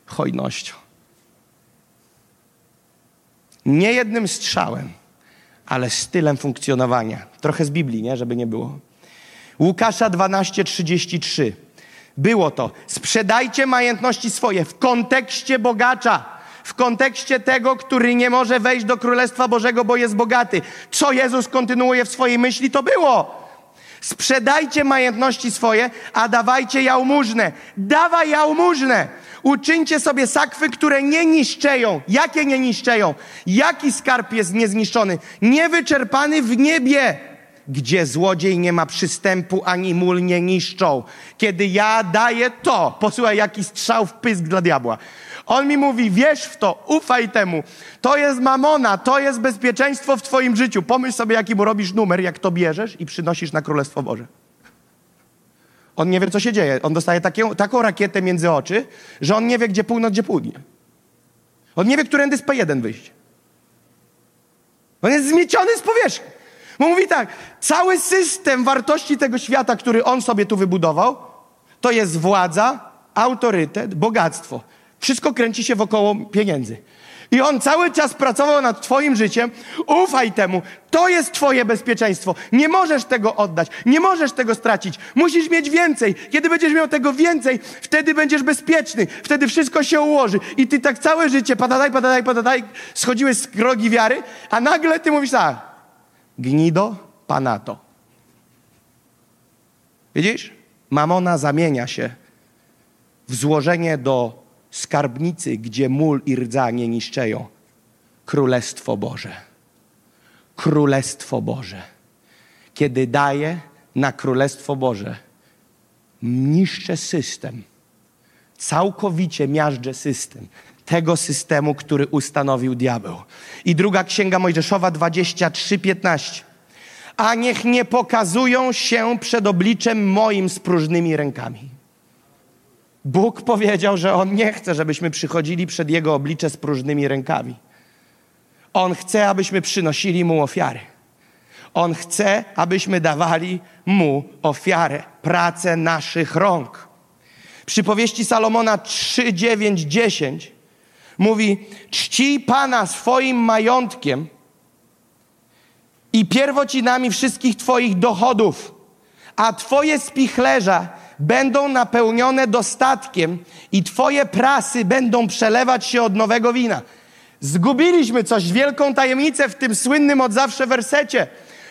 hojnością. Nie jednym strzałem, ale stylem funkcjonowania. Trochę z Biblii, nie? Żeby nie było. Łukasza 12:33. Było to. Sprzedajcie majątności swoje w kontekście bogacza. W kontekście tego, który nie może wejść do Królestwa Bożego, bo jest bogaty. Co Jezus kontynuuje w swojej myśli, to było. Sprzedajcie majątności swoje, a dawajcie jałmużnę. Dawaj jałmużnę. Uczyńcie sobie sakwy, które nie niszczeją. Jakie nie niszczeją? Jaki skarb jest niezniszczony? Niewyczerpany w niebie gdzie złodziej nie ma przystępu, ani mól nie niszczą. Kiedy ja daję to, posłuchaj, jaki strzał w pysk dla diabła. On mi mówi, wierz w to, ufaj temu. To jest mamona, to jest bezpieczeństwo w twoim życiu. Pomyśl sobie, jaki mu robisz numer, jak to bierzesz i przynosisz na Królestwo Boże. On nie wie, co się dzieje. On dostaje takie, taką rakietę między oczy, że on nie wie, gdzie północ, gdzie południe. On nie wie, którędy z P1 wyjść. On jest zmieciony z powierzchni. Bo mówi tak, cały system wartości tego świata, który on sobie tu wybudował, to jest władza, autorytet, bogactwo. Wszystko kręci się wokoło pieniędzy. I on cały czas pracował nad Twoim życiem. Ufaj temu. To jest Twoje bezpieczeństwo. Nie możesz tego oddać. Nie możesz tego stracić. Musisz mieć więcej. Kiedy będziesz miał tego więcej, wtedy będziesz bezpieczny. Wtedy wszystko się ułoży. I Ty tak całe życie, padadaj, padadaj, padadaj, schodziłeś z drogi wiary, a nagle Ty mówisz tak, gnido panato. Widzisz? Mamona zamienia się w złożenie do skarbnicy, gdzie mól i rdza nie niszczeją. Królestwo Boże. Królestwo Boże. Kiedy daję na Królestwo Boże, niszczę system. Całkowicie miażdżę system tego systemu, który ustanowił diabeł. I druga księga Mojżeszowa 23:15. a niech nie pokazują się przed obliczem moim z próżnymi rękami. Bóg powiedział, że On nie chce, żebyśmy przychodzili przed Jego oblicze z próżnymi rękami. On chce, abyśmy przynosili Mu ofiary. On chce, abyśmy dawali Mu ofiarę, pracę naszych rąk. Przypowieści Salomona 3, 9, 10 mówi: Czcij Pana swoim majątkiem i pierwocinami wszystkich Twoich dochodów, a Twoje spichlerza będą napełnione dostatkiem i Twoje prasy będą przelewać się od nowego wina. Zgubiliśmy coś, wielką tajemnicę w tym słynnym od zawsze wersecie.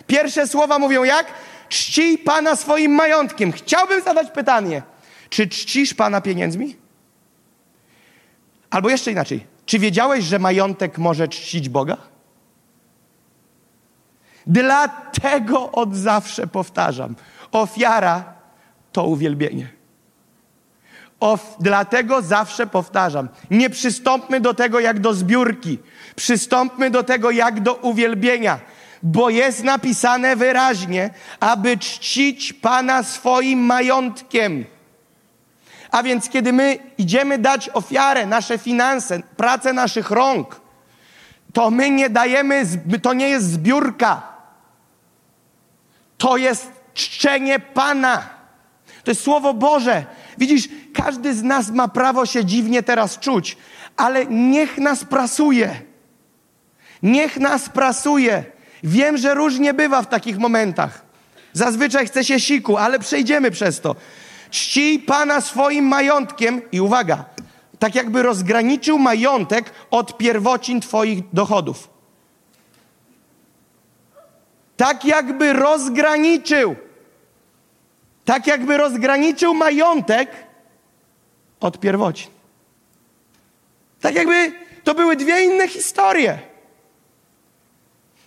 Pierwsze słowa mówią jak? Czcij Pana swoim majątkiem. Chciałbym zadać pytanie, czy czcisz Pana pieniędzmi? Albo jeszcze inaczej, czy wiedziałeś, że majątek może czcić Boga? Dlatego od zawsze powtarzam, ofiara to uwielbienie. Of, dlatego zawsze powtarzam, nie przystąpmy do tego jak do zbiórki, przystąpmy do tego jak do uwielbienia, bo jest napisane wyraźnie, aby czcić Pana swoim majątkiem. A więc kiedy my idziemy dać ofiarę, nasze finanse, pracę naszych rąk, to my nie dajemy, to nie jest zbiórka. To jest czczenie Pana. To jest Słowo Boże. Widzisz, każdy z nas ma prawo się dziwnie teraz czuć, ale niech nas prasuje. Niech nas prasuje. Wiem, że różnie bywa w takich momentach. Zazwyczaj chce się siku, ale przejdziemy przez to. Czcij Pana swoim majątkiem i uwaga, tak jakby rozgraniczył majątek od pierwocin Twoich dochodów. Tak jakby rozgraniczył. Tak jakby rozgraniczył majątek od pierwocin. Tak jakby to były dwie inne historie.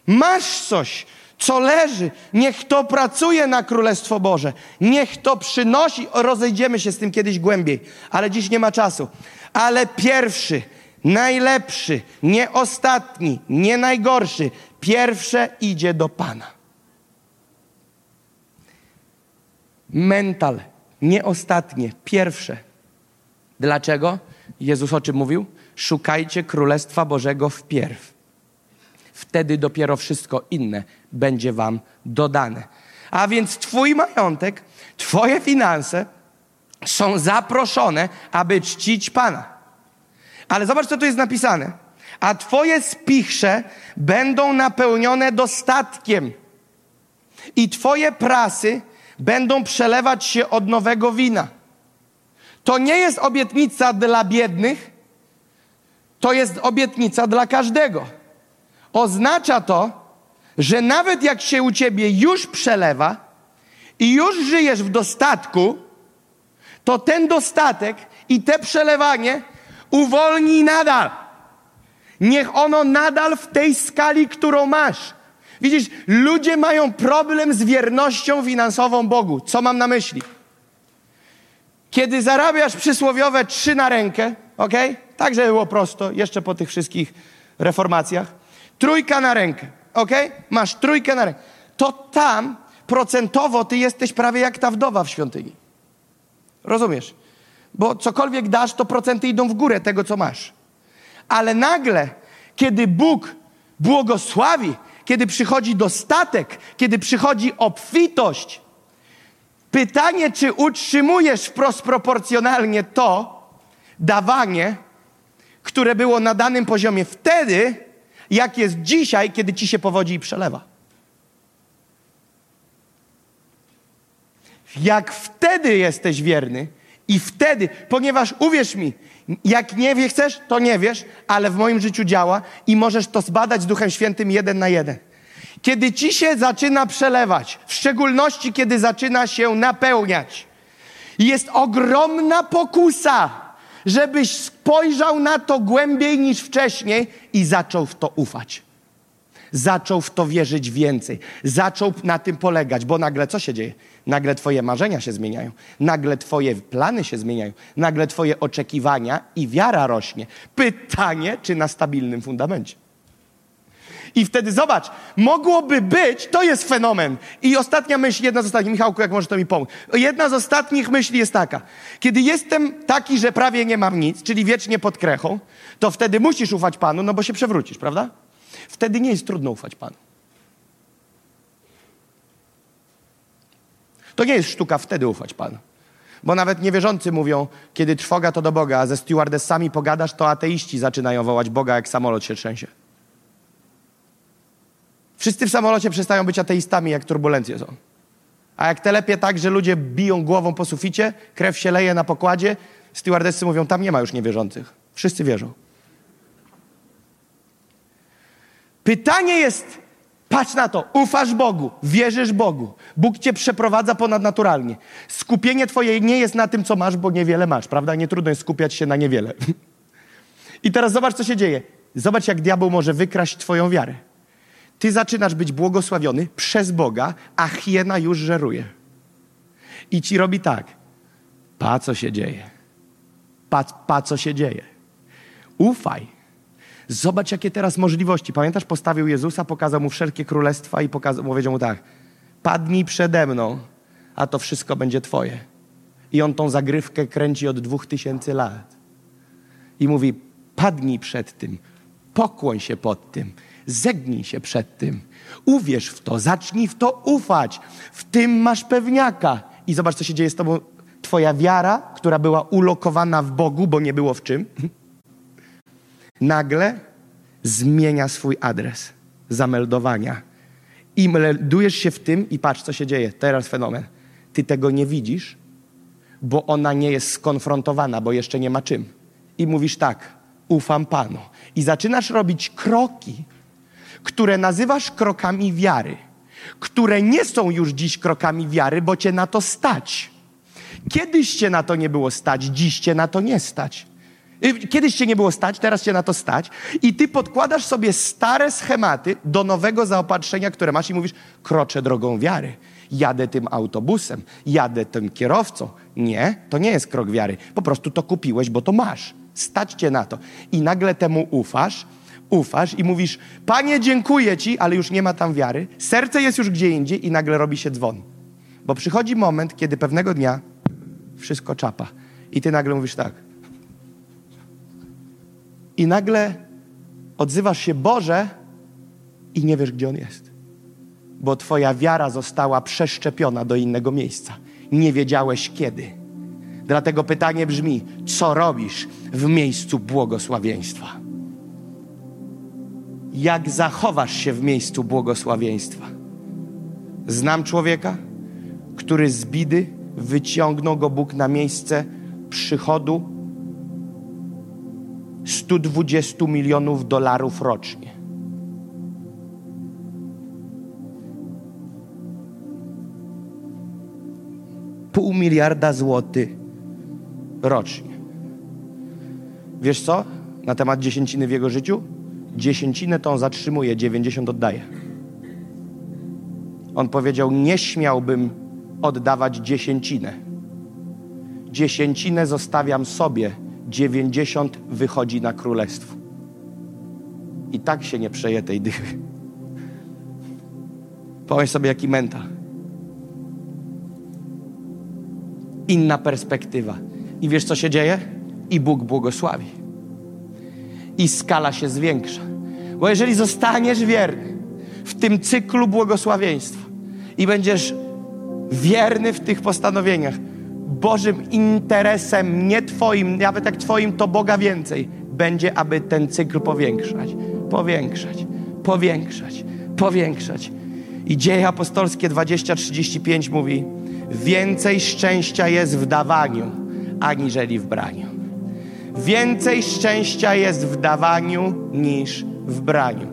Masz coś, co leży, niech to pracuje na Królestwo Boże. Niech to przynosi. Rozejdziemy się z tym kiedyś głębiej, ale dziś nie ma czasu. Ale pierwszy, najlepszy, nie ostatni, nie najgorszy, pierwsze idzie do Pana. Mental, nie ostatnie, pierwsze. Dlaczego? Jezus o czym mówił? Szukajcie Królestwa Bożego wpierw. Wtedy dopiero wszystko inne będzie wam dodane. A więc Twój majątek, Twoje finanse są zaproszone, aby czcić Pana. Ale zobacz, co tu jest napisane. A Twoje spichrze będą napełnione dostatkiem, i Twoje prasy będą przelewać się od nowego wina. To nie jest obietnica dla biednych, to jest obietnica dla każdego. Oznacza to, że nawet jak się u ciebie już przelewa i już żyjesz w dostatku, to ten dostatek i te przelewanie uwolni nadal. Niech ono nadal w tej skali, którą masz. Widzisz, ludzie mają problem z wiernością finansową Bogu. Co mam na myśli? Kiedy zarabiasz przysłowiowe trzy na rękę, ok? Tak, żeby było prosto, jeszcze po tych wszystkich reformacjach. Trójka na rękę, ok? Masz trójkę na rękę. To tam procentowo ty jesteś prawie jak ta wdowa w świątyni. Rozumiesz? Bo cokolwiek dasz, to procenty idą w górę tego, co masz. Ale nagle, kiedy Bóg błogosławi, kiedy przychodzi dostatek, kiedy przychodzi obfitość, pytanie, czy utrzymujesz wprost proporcjonalnie to dawanie, które było na danym poziomie wtedy, jak jest dzisiaj, kiedy ci się powodzi i przelewa. Jak wtedy jesteś wierny i wtedy, ponieważ uwierz mi, jak nie wie chcesz, to nie wiesz, ale w moim życiu działa i możesz to zbadać z Duchem Świętym jeden na jeden. Kiedy ci się zaczyna przelewać, w szczególności kiedy zaczyna się napełniać, jest ogromna pokusa, żebyś spojrzał na to głębiej niż wcześniej i zaczął w to ufać. Zaczął w to wierzyć więcej. Zaczął na tym polegać, bo nagle co się dzieje? Nagle Twoje marzenia się zmieniają, nagle Twoje plany się zmieniają, nagle Twoje oczekiwania i wiara rośnie. Pytanie, czy na stabilnym fundamencie. I wtedy zobacz, mogłoby być, to jest fenomen. I ostatnia myśl, jedna z ostatnich, Michałku, jak może to mi pomóc. Jedna z ostatnich myśli jest taka. Kiedy jestem taki, że prawie nie mam nic, czyli wiecznie pod krechą, to wtedy musisz ufać Panu, no bo się przewrócisz, prawda? Wtedy nie jest trudno ufać Panu. To nie jest sztuka wtedy ufać Panu. Bo nawet niewierzący mówią, kiedy trwoga to do Boga, a ze stewardessami pogadasz, to ateiści zaczynają wołać Boga, jak samolot się trzęsie. Wszyscy w samolocie przestają być ateistami, jak turbulencje są. A jak telepie tak, że ludzie biją głową po suficie, krew się leje na pokładzie, stewardessy mówią, tam nie ma już niewierzących. Wszyscy wierzą. Pytanie jest, patrz na to, ufasz Bogu, wierzysz Bogu. Bóg cię przeprowadza ponadnaturalnie. Skupienie twoje nie jest na tym, co masz, bo niewiele masz, prawda? Nie trudno jest skupiać się na niewiele. I teraz zobacz, co się dzieje. Zobacz, jak diabeł może wykraść twoją wiarę. Ty zaczynasz być błogosławiony przez Boga, a hiena już żeruje. I ci robi tak. Pa, co się dzieje. Pa, pa co się dzieje. Ufaj. Zobacz, jakie teraz możliwości. Pamiętasz, postawił Jezusa, pokazał mu wszelkie królestwa i pokazał, powiedział mu tak. Padnij przede mną, a to wszystko będzie twoje. I on tą zagrywkę kręci od dwóch tysięcy lat. I mówi, padnij przed tym, pokłoń się pod tym, zegnij się przed tym, uwierz w to, zacznij w to ufać. W tym masz pewniaka. I zobacz, co się dzieje z tobą. Twoja wiara, która była ulokowana w Bogu, bo nie było w czym, nagle zmienia swój adres zameldowania. I meldujesz się w tym i patrz, co się dzieje. Teraz fenomen. Ty tego nie widzisz, bo ona nie jest skonfrontowana, bo jeszcze nie ma czym. I mówisz tak, ufam Panu. I zaczynasz robić kroki, które nazywasz krokami wiary, które nie są już dziś krokami wiary, bo cię na to stać. Kiedyś cię na to nie było stać, dziś cię na to nie stać. Kiedyś cię nie było stać, teraz cię na to stać i ty podkładasz sobie stare schematy do nowego zaopatrzenia, które masz i mówisz, kroczę drogą wiary. Jadę tym autobusem, jadę tym kierowcą. Nie, to nie jest krok wiary. Po prostu to kupiłeś, bo to masz. Stać cię na to. I nagle temu ufasz, ufasz i mówisz, Panie, dziękuję Ci, ale już nie ma tam wiary. Serce jest już gdzie indziej i nagle robi się dzwon. Bo przychodzi moment, kiedy pewnego dnia wszystko czapa. I ty nagle mówisz tak, i nagle odzywasz się Boże i nie wiesz, gdzie On jest. Bo Twoja wiara została przeszczepiona do innego miejsca. Nie wiedziałeś kiedy. Dlatego pytanie brzmi: co robisz w miejscu błogosławieństwa? Jak zachowasz się w miejscu błogosławieństwa? Znam człowieka, który z bidy wyciągnął go Bóg na miejsce przychodu 120 milionów dolarów rocznie. Pół miliarda złotych rocznie. Wiesz co? Na temat dziesięciny w jego życiu? Dziesięcinę tą zatrzymuje, 90 oddaje. On powiedział: Nie śmiałbym oddawać dziesięcinę. Dziesięcinę zostawiam sobie 90 wychodzi na królestwo. I tak się nie przeje tej dychy. Pomyśl sobie, jaki menta. Inna perspektywa. I wiesz, co się dzieje? I Bóg błogosławi. I skala się zwiększa. Bo jeżeli zostaniesz wierny w tym cyklu błogosławieństwa i będziesz wierny w tych postanowieniach, Bożym interesem, nie Twoim, nawet jak Twoim, to Boga więcej, będzie, aby ten cykl powiększać, powiększać, powiększać, powiększać. I dzieje apostolskie 20-35 mówi: Więcej szczęścia jest w dawaniu, aniżeli w braniu. Więcej szczęścia jest w dawaniu niż w braniu.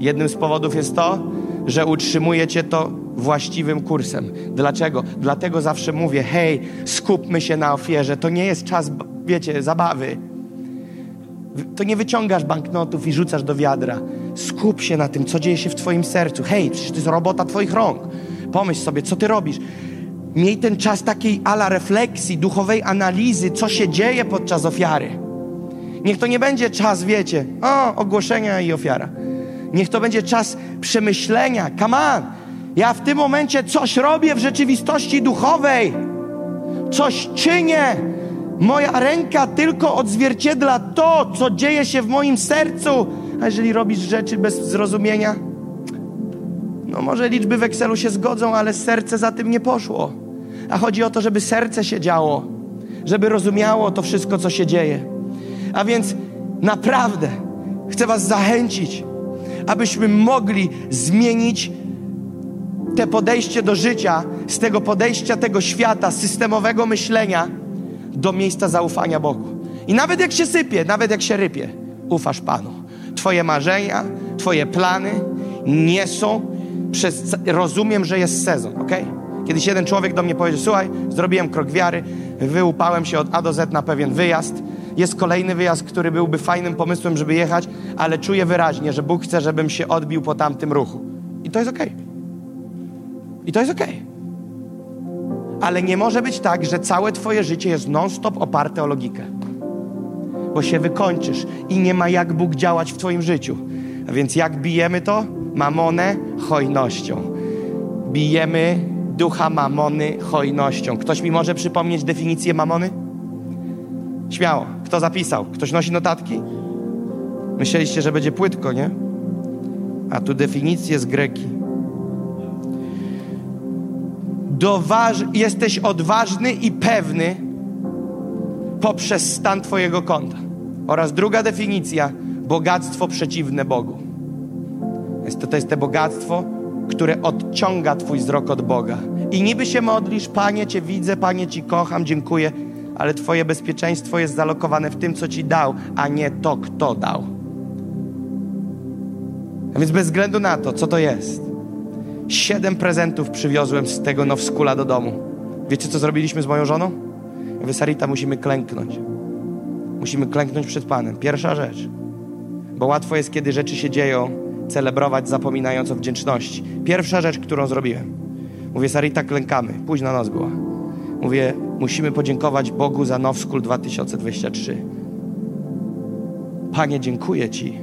Jednym z powodów jest to, że utrzymujecie to właściwym kursem. Dlaczego? Dlatego zawsze mówię: hej, skupmy się na ofierze. To nie jest czas, wiecie, zabawy. To nie wyciągasz banknotów i rzucasz do wiadra. Skup się na tym, co dzieje się w Twoim sercu. Hej, przecież to jest robota Twoich rąk. Pomyśl sobie, co Ty robisz. Miej ten czas takiej ala refleksji, duchowej analizy, co się dzieje podczas ofiary. Niech to nie będzie czas, wiecie, o, ogłoszenia i ofiara. Niech to będzie czas przemyślenia. Come on! Ja w tym momencie coś robię w rzeczywistości duchowej. Coś czynię. Moja ręka tylko odzwierciedla to, co dzieje się w moim sercu. A jeżeli robisz rzeczy bez zrozumienia, no może liczby w Excelu się zgodzą, ale serce za tym nie poszło. A chodzi o to, żeby serce się działo, żeby rozumiało to wszystko, co się dzieje. A więc naprawdę chcę Was zachęcić, abyśmy mogli zmienić te podejście do życia, z tego podejścia tego świata, systemowego myślenia do miejsca zaufania Bogu. I nawet jak się sypie, nawet jak się rypie, ufasz Panu. Twoje marzenia, Twoje plany nie są przez... Rozumiem, że jest sezon, ok? Kiedyś jeden człowiek do mnie powiedział, słuchaj, zrobiłem krok wiary, wyłupałem się od A do Z na pewien wyjazd, jest kolejny wyjazd, który byłby fajnym pomysłem, żeby jechać, ale czuję wyraźnie, że Bóg chce, żebym się odbił po tamtym ruchu. I to jest ok. I to jest ok. Ale nie może być tak, że całe Twoje życie jest non-stop oparte o logikę. Bo się wykończysz i nie ma jak Bóg działać w Twoim życiu. A więc jak bijemy to? Mamonę hojnością. Bijemy ducha mamony hojnością. Ktoś mi może przypomnieć definicję mamony? Śmiało. Kto zapisał? Ktoś nosi notatki? Myśleliście, że będzie płytko, nie? A tu definicję z greki. Doważ, jesteś odważny i pewny poprzez stan Twojego konta. Oraz druga definicja, bogactwo przeciwne Bogu. Jest to, to jest to bogactwo, które odciąga Twój wzrok od Boga. I niby się modlisz, Panie, Cię widzę, Panie, Ci kocham, dziękuję, ale Twoje bezpieczeństwo jest zalokowane w tym, co Ci dał, a nie to, kto dał. A więc bez względu na to, co to jest, siedem prezentów przywiozłem z tego Nowskula do domu. Wiecie, co zrobiliśmy z moją żoną? Ja mówię, Sarita, musimy klęknąć. Musimy klęknąć przed Panem. Pierwsza rzecz. Bo łatwo jest, kiedy rzeczy się dzieją, celebrować zapominając o wdzięczności. Pierwsza rzecz, którą zrobiłem. Mówię, Sarita, klękamy. Późna noc była. Mówię, musimy podziękować Bogu za Nowskul 2023. Panie, dziękuję Ci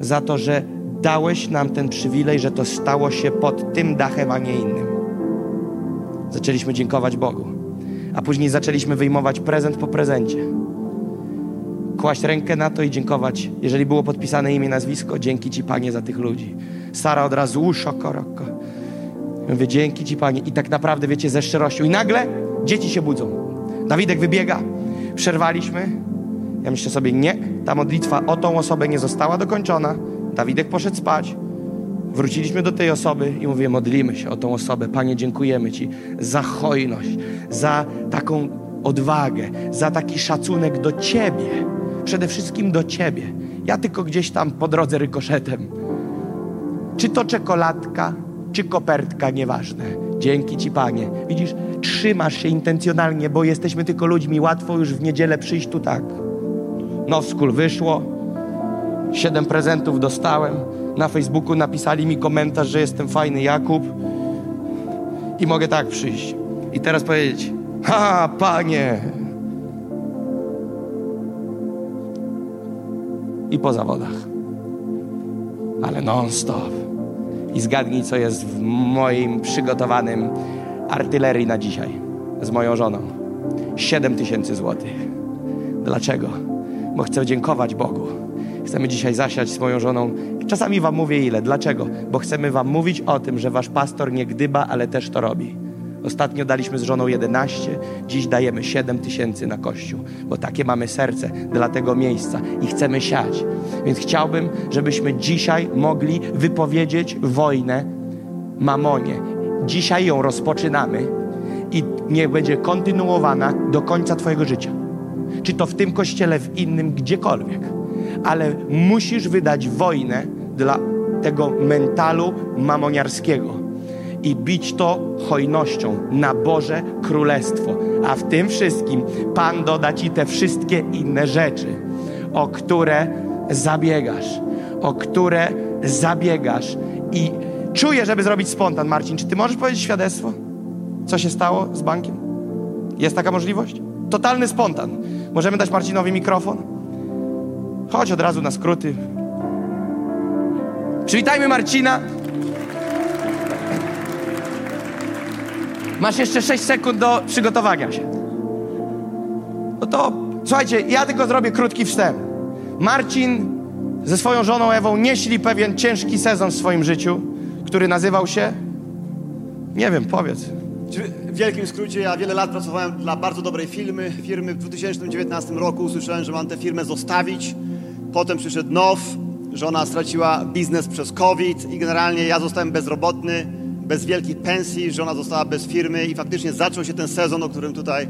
za to, że dałeś nam ten przywilej, że to stało się pod tym dachem, a nie innym. Zaczęliśmy dziękować Bogu, a później zaczęliśmy wyjmować prezent po prezencie. Kłaść rękę na to i dziękować. Jeżeli było podpisane imię, nazwisko, dzięki Ci, Panie, za tych ludzi. Sara od razu, uszo, koroko. Mówię, dzięki Ci, Panie. I tak naprawdę, wiecie, ze szczerością. I nagle dzieci się budzą. Dawidek wybiega. Przerwaliśmy. Ja myślę sobie, nie, ta modlitwa o tą osobę nie została dokończona. Dawidek poszedł spać. Wróciliśmy do tej osoby i mówię, modlimy się o tą osobę. Panie, dziękujemy Ci za hojność, za taką odwagę, za taki szacunek do Ciebie. Przede wszystkim do Ciebie. Ja tylko gdzieś tam po drodze rykoszetem. Czy to czekoladka, czy kopertka, nieważne. Dzięki Ci, Panie. Widzisz, trzymasz się intencjonalnie, bo jesteśmy tylko ludźmi. Łatwo już w niedzielę przyjść tu tak. No, w skul wyszło. Siedem prezentów dostałem. Na Facebooku napisali mi komentarz, że jestem fajny Jakub. I mogę tak przyjść. I teraz powiedzieć, ha, Panie. I po zawodach. Ale non-stop. I zgadnij, co jest w moim przygotowanym artylerii na dzisiaj z moją żoną. 7 tysięcy złotych. Dlaczego? Bo chcę dziękować Bogu. Chcemy dzisiaj zasiać z moją żoną. Czasami wam mówię ile. Dlaczego? Bo chcemy wam mówić o tym, że wasz pastor nie gdyba, ale też to robi. Ostatnio daliśmy z żoną 11, dziś dajemy 7 tysięcy na kościół, bo takie mamy serce dla tego miejsca i chcemy siać. Więc chciałbym, żebyśmy dzisiaj mogli wypowiedzieć wojnę mamonie. Dzisiaj ją rozpoczynamy i niech będzie kontynuowana do końca Twojego życia. Czy to w tym kościele, w innym, gdziekolwiek. Ale musisz wydać wojnę dla tego mentalu mamoniarskiego i bić to hojnością na Boże Królestwo. A w tym wszystkim Pan doda Ci te wszystkie inne rzeczy, o które zabiegasz, o które zabiegasz. I czuję, żeby zrobić spontan. Marcin, czy Ty możesz powiedzieć świadectwo? Co się stało z bankiem? Jest taka możliwość? Totalny spontan. Możemy dać Marcinowi mikrofon? Chodź od razu na skróty. Przywitajmy Marcina. Masz jeszcze 6 sekund do przygotowania się. No to słuchajcie, ja tylko zrobię krótki wstęp. Marcin ze swoją żoną Ewą nieśli pewien ciężki sezon w swoim życiu, który nazywał się. Nie wiem, powiedz. W wielkim skrócie, ja wiele lat pracowałem dla bardzo dobrej firmy. Firmy w 2019 roku usłyszałem, że mam tę firmę zostawić. Potem przyszedł NOW, żona straciła biznes przez COVID i generalnie ja zostałem bezrobotny, bez wielkiej pensji, żona została bez firmy i faktycznie zaczął się ten sezon, o którym tutaj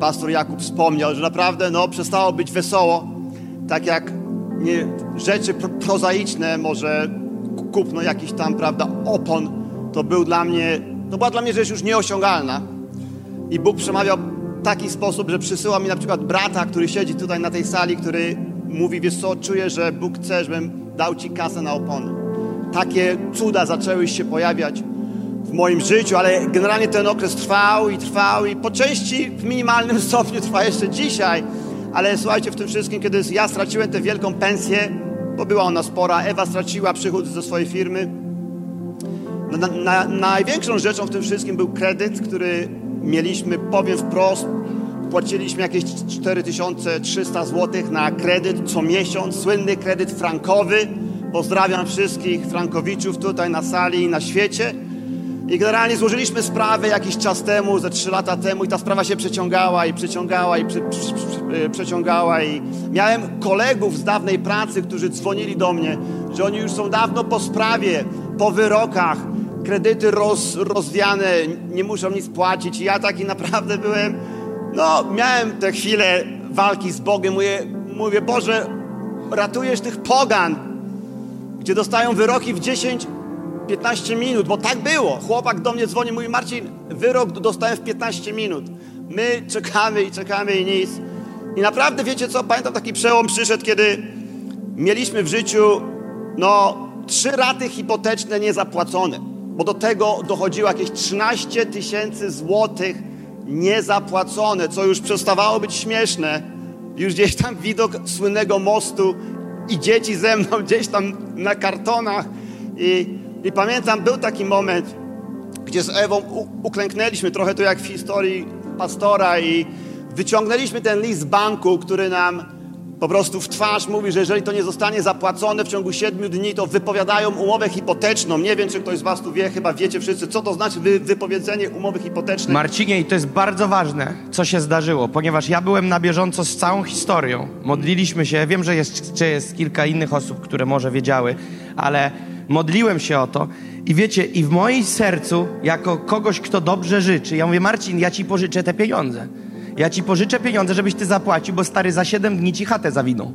pastor Jakub wspomniał, że naprawdę no, przestało być wesoło, tak jak nie, rzeczy pro, prozaiczne, może kupno jakiś tam, prawda, opon, to był dla mnie, to była dla mnie rzecz już nieosiągalna. I Bóg przemawiał w taki sposób, że przysyła mi na przykład brata, który siedzi tutaj na tej sali, który mówi, wiesz co, czuję, że Bóg chce, żebym dał ci kasę na opony. Takie cuda zaczęły się pojawiać w moim życiu, ale generalnie ten okres trwał i trwał i po części w minimalnym stopniu trwa jeszcze dzisiaj. Ale słuchajcie, w tym wszystkim, kiedy ja straciłem tę wielką pensję, bo była ona spora, Ewa straciła przychód ze swojej firmy. Na, na, największą rzeczą w tym wszystkim był kredyt, który mieliśmy, powiem wprost, płaciliśmy jakieś 4300 zł na kredyt co miesiąc, słynny kredyt frankowy. Pozdrawiam wszystkich frankowiczów tutaj na sali i na świecie. I generalnie złożyliśmy sprawę jakiś czas temu, ze trzy lata temu i ta sprawa się przeciągała i przeciągała i prze, prze, prze, przeciągała i miałem kolegów z dawnej pracy, którzy dzwonili do mnie, że oni już są dawno po sprawie, po wyrokach, kredyty roz, rozwiane, nie muszą nic płacić i ja taki naprawdę byłem, no miałem te chwile walki z Bogiem, mówię, mówię Boże, ratujesz tych pogan, gdzie dostają wyroki w 10 15 minut, bo tak było. Chłopak do mnie dzwoni, mówi Marcin, wyrok dostałem w 15 minut. My czekamy i czekamy i nic. I naprawdę wiecie co, pamiętam taki przełom przyszedł, kiedy mieliśmy w życiu no trzy raty hipoteczne niezapłacone, bo do tego dochodziło jakieś 13 tysięcy złotych niezapłacone, co już przestawało być śmieszne. Już gdzieś tam widok słynnego mostu i dzieci ze mną gdzieś tam na kartonach i i pamiętam, był taki moment, gdzie z Ewą uklęknęliśmy trochę to jak w historii pastora i wyciągnęliśmy ten list z banku, który nam po prostu w twarz mówi, że jeżeli to nie zostanie zapłacone w ciągu siedmiu dni, to wypowiadają umowę hipoteczną. Nie wiem, czy ktoś z Was tu wie, chyba wiecie wszyscy, co to znaczy wy, wypowiedzenie umowy hipotecznej. Marcinie, i to jest bardzo ważne, co się zdarzyło, ponieważ ja byłem na bieżąco z całą historią. Modliliśmy się, wiem, że jest, jest kilka innych osób, które może wiedziały, ale modliłem się o to i wiecie, i w moim sercu, jako kogoś, kto dobrze życzy, ja mówię, Marcin, ja ci pożyczę te pieniądze. Ja ci pożyczę pieniądze, żebyś ty zapłacił, bo stary za 7 dni ci chatę zawiną.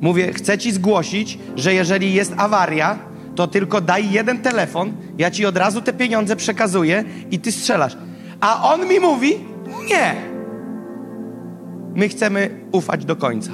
Mówię, chcę ci zgłosić, że jeżeli jest awaria, to tylko daj jeden telefon, ja ci od razu te pieniądze przekazuję i ty strzelasz. A on mi mówi, nie. My chcemy ufać do końca.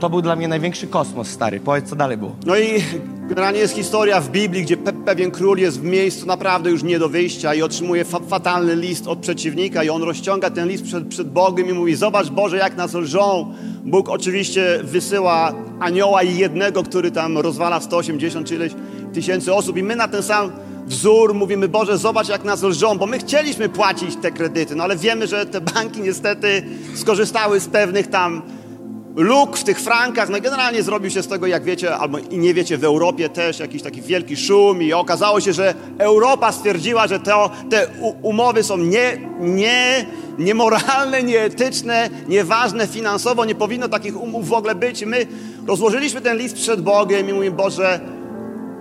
To był dla mnie największy kosmos, stary. Powiedz, co dalej było. No i generalnie jest historia w Biblii, gdzie pe pewien król jest w miejscu naprawdę już nie do wyjścia i otrzymuje fa fatalny list od przeciwnika i on rozciąga ten list przed, przed Bogiem i mówi, zobacz Boże, jak nas lżą. Bóg oczywiście wysyła anioła i jednego, który tam rozwala 180 czy ileś tysięcy osób i my na ten sam wzór mówimy, Boże, zobacz jak nas lżą, bo my chcieliśmy płacić te kredyty, no ale wiemy, że te banki niestety skorzystały z pewnych tam luk w tych frankach, no generalnie zrobił się z tego, jak wiecie, albo i nie wiecie, w Europie też jakiś taki wielki szum i okazało się, że Europa stwierdziła, że to, te umowy są nie, nie, niemoralne, nieetyczne, nieważne finansowo, nie powinno takich umów w ogóle być. My rozłożyliśmy ten list przed Bogiem i mówimy, Boże,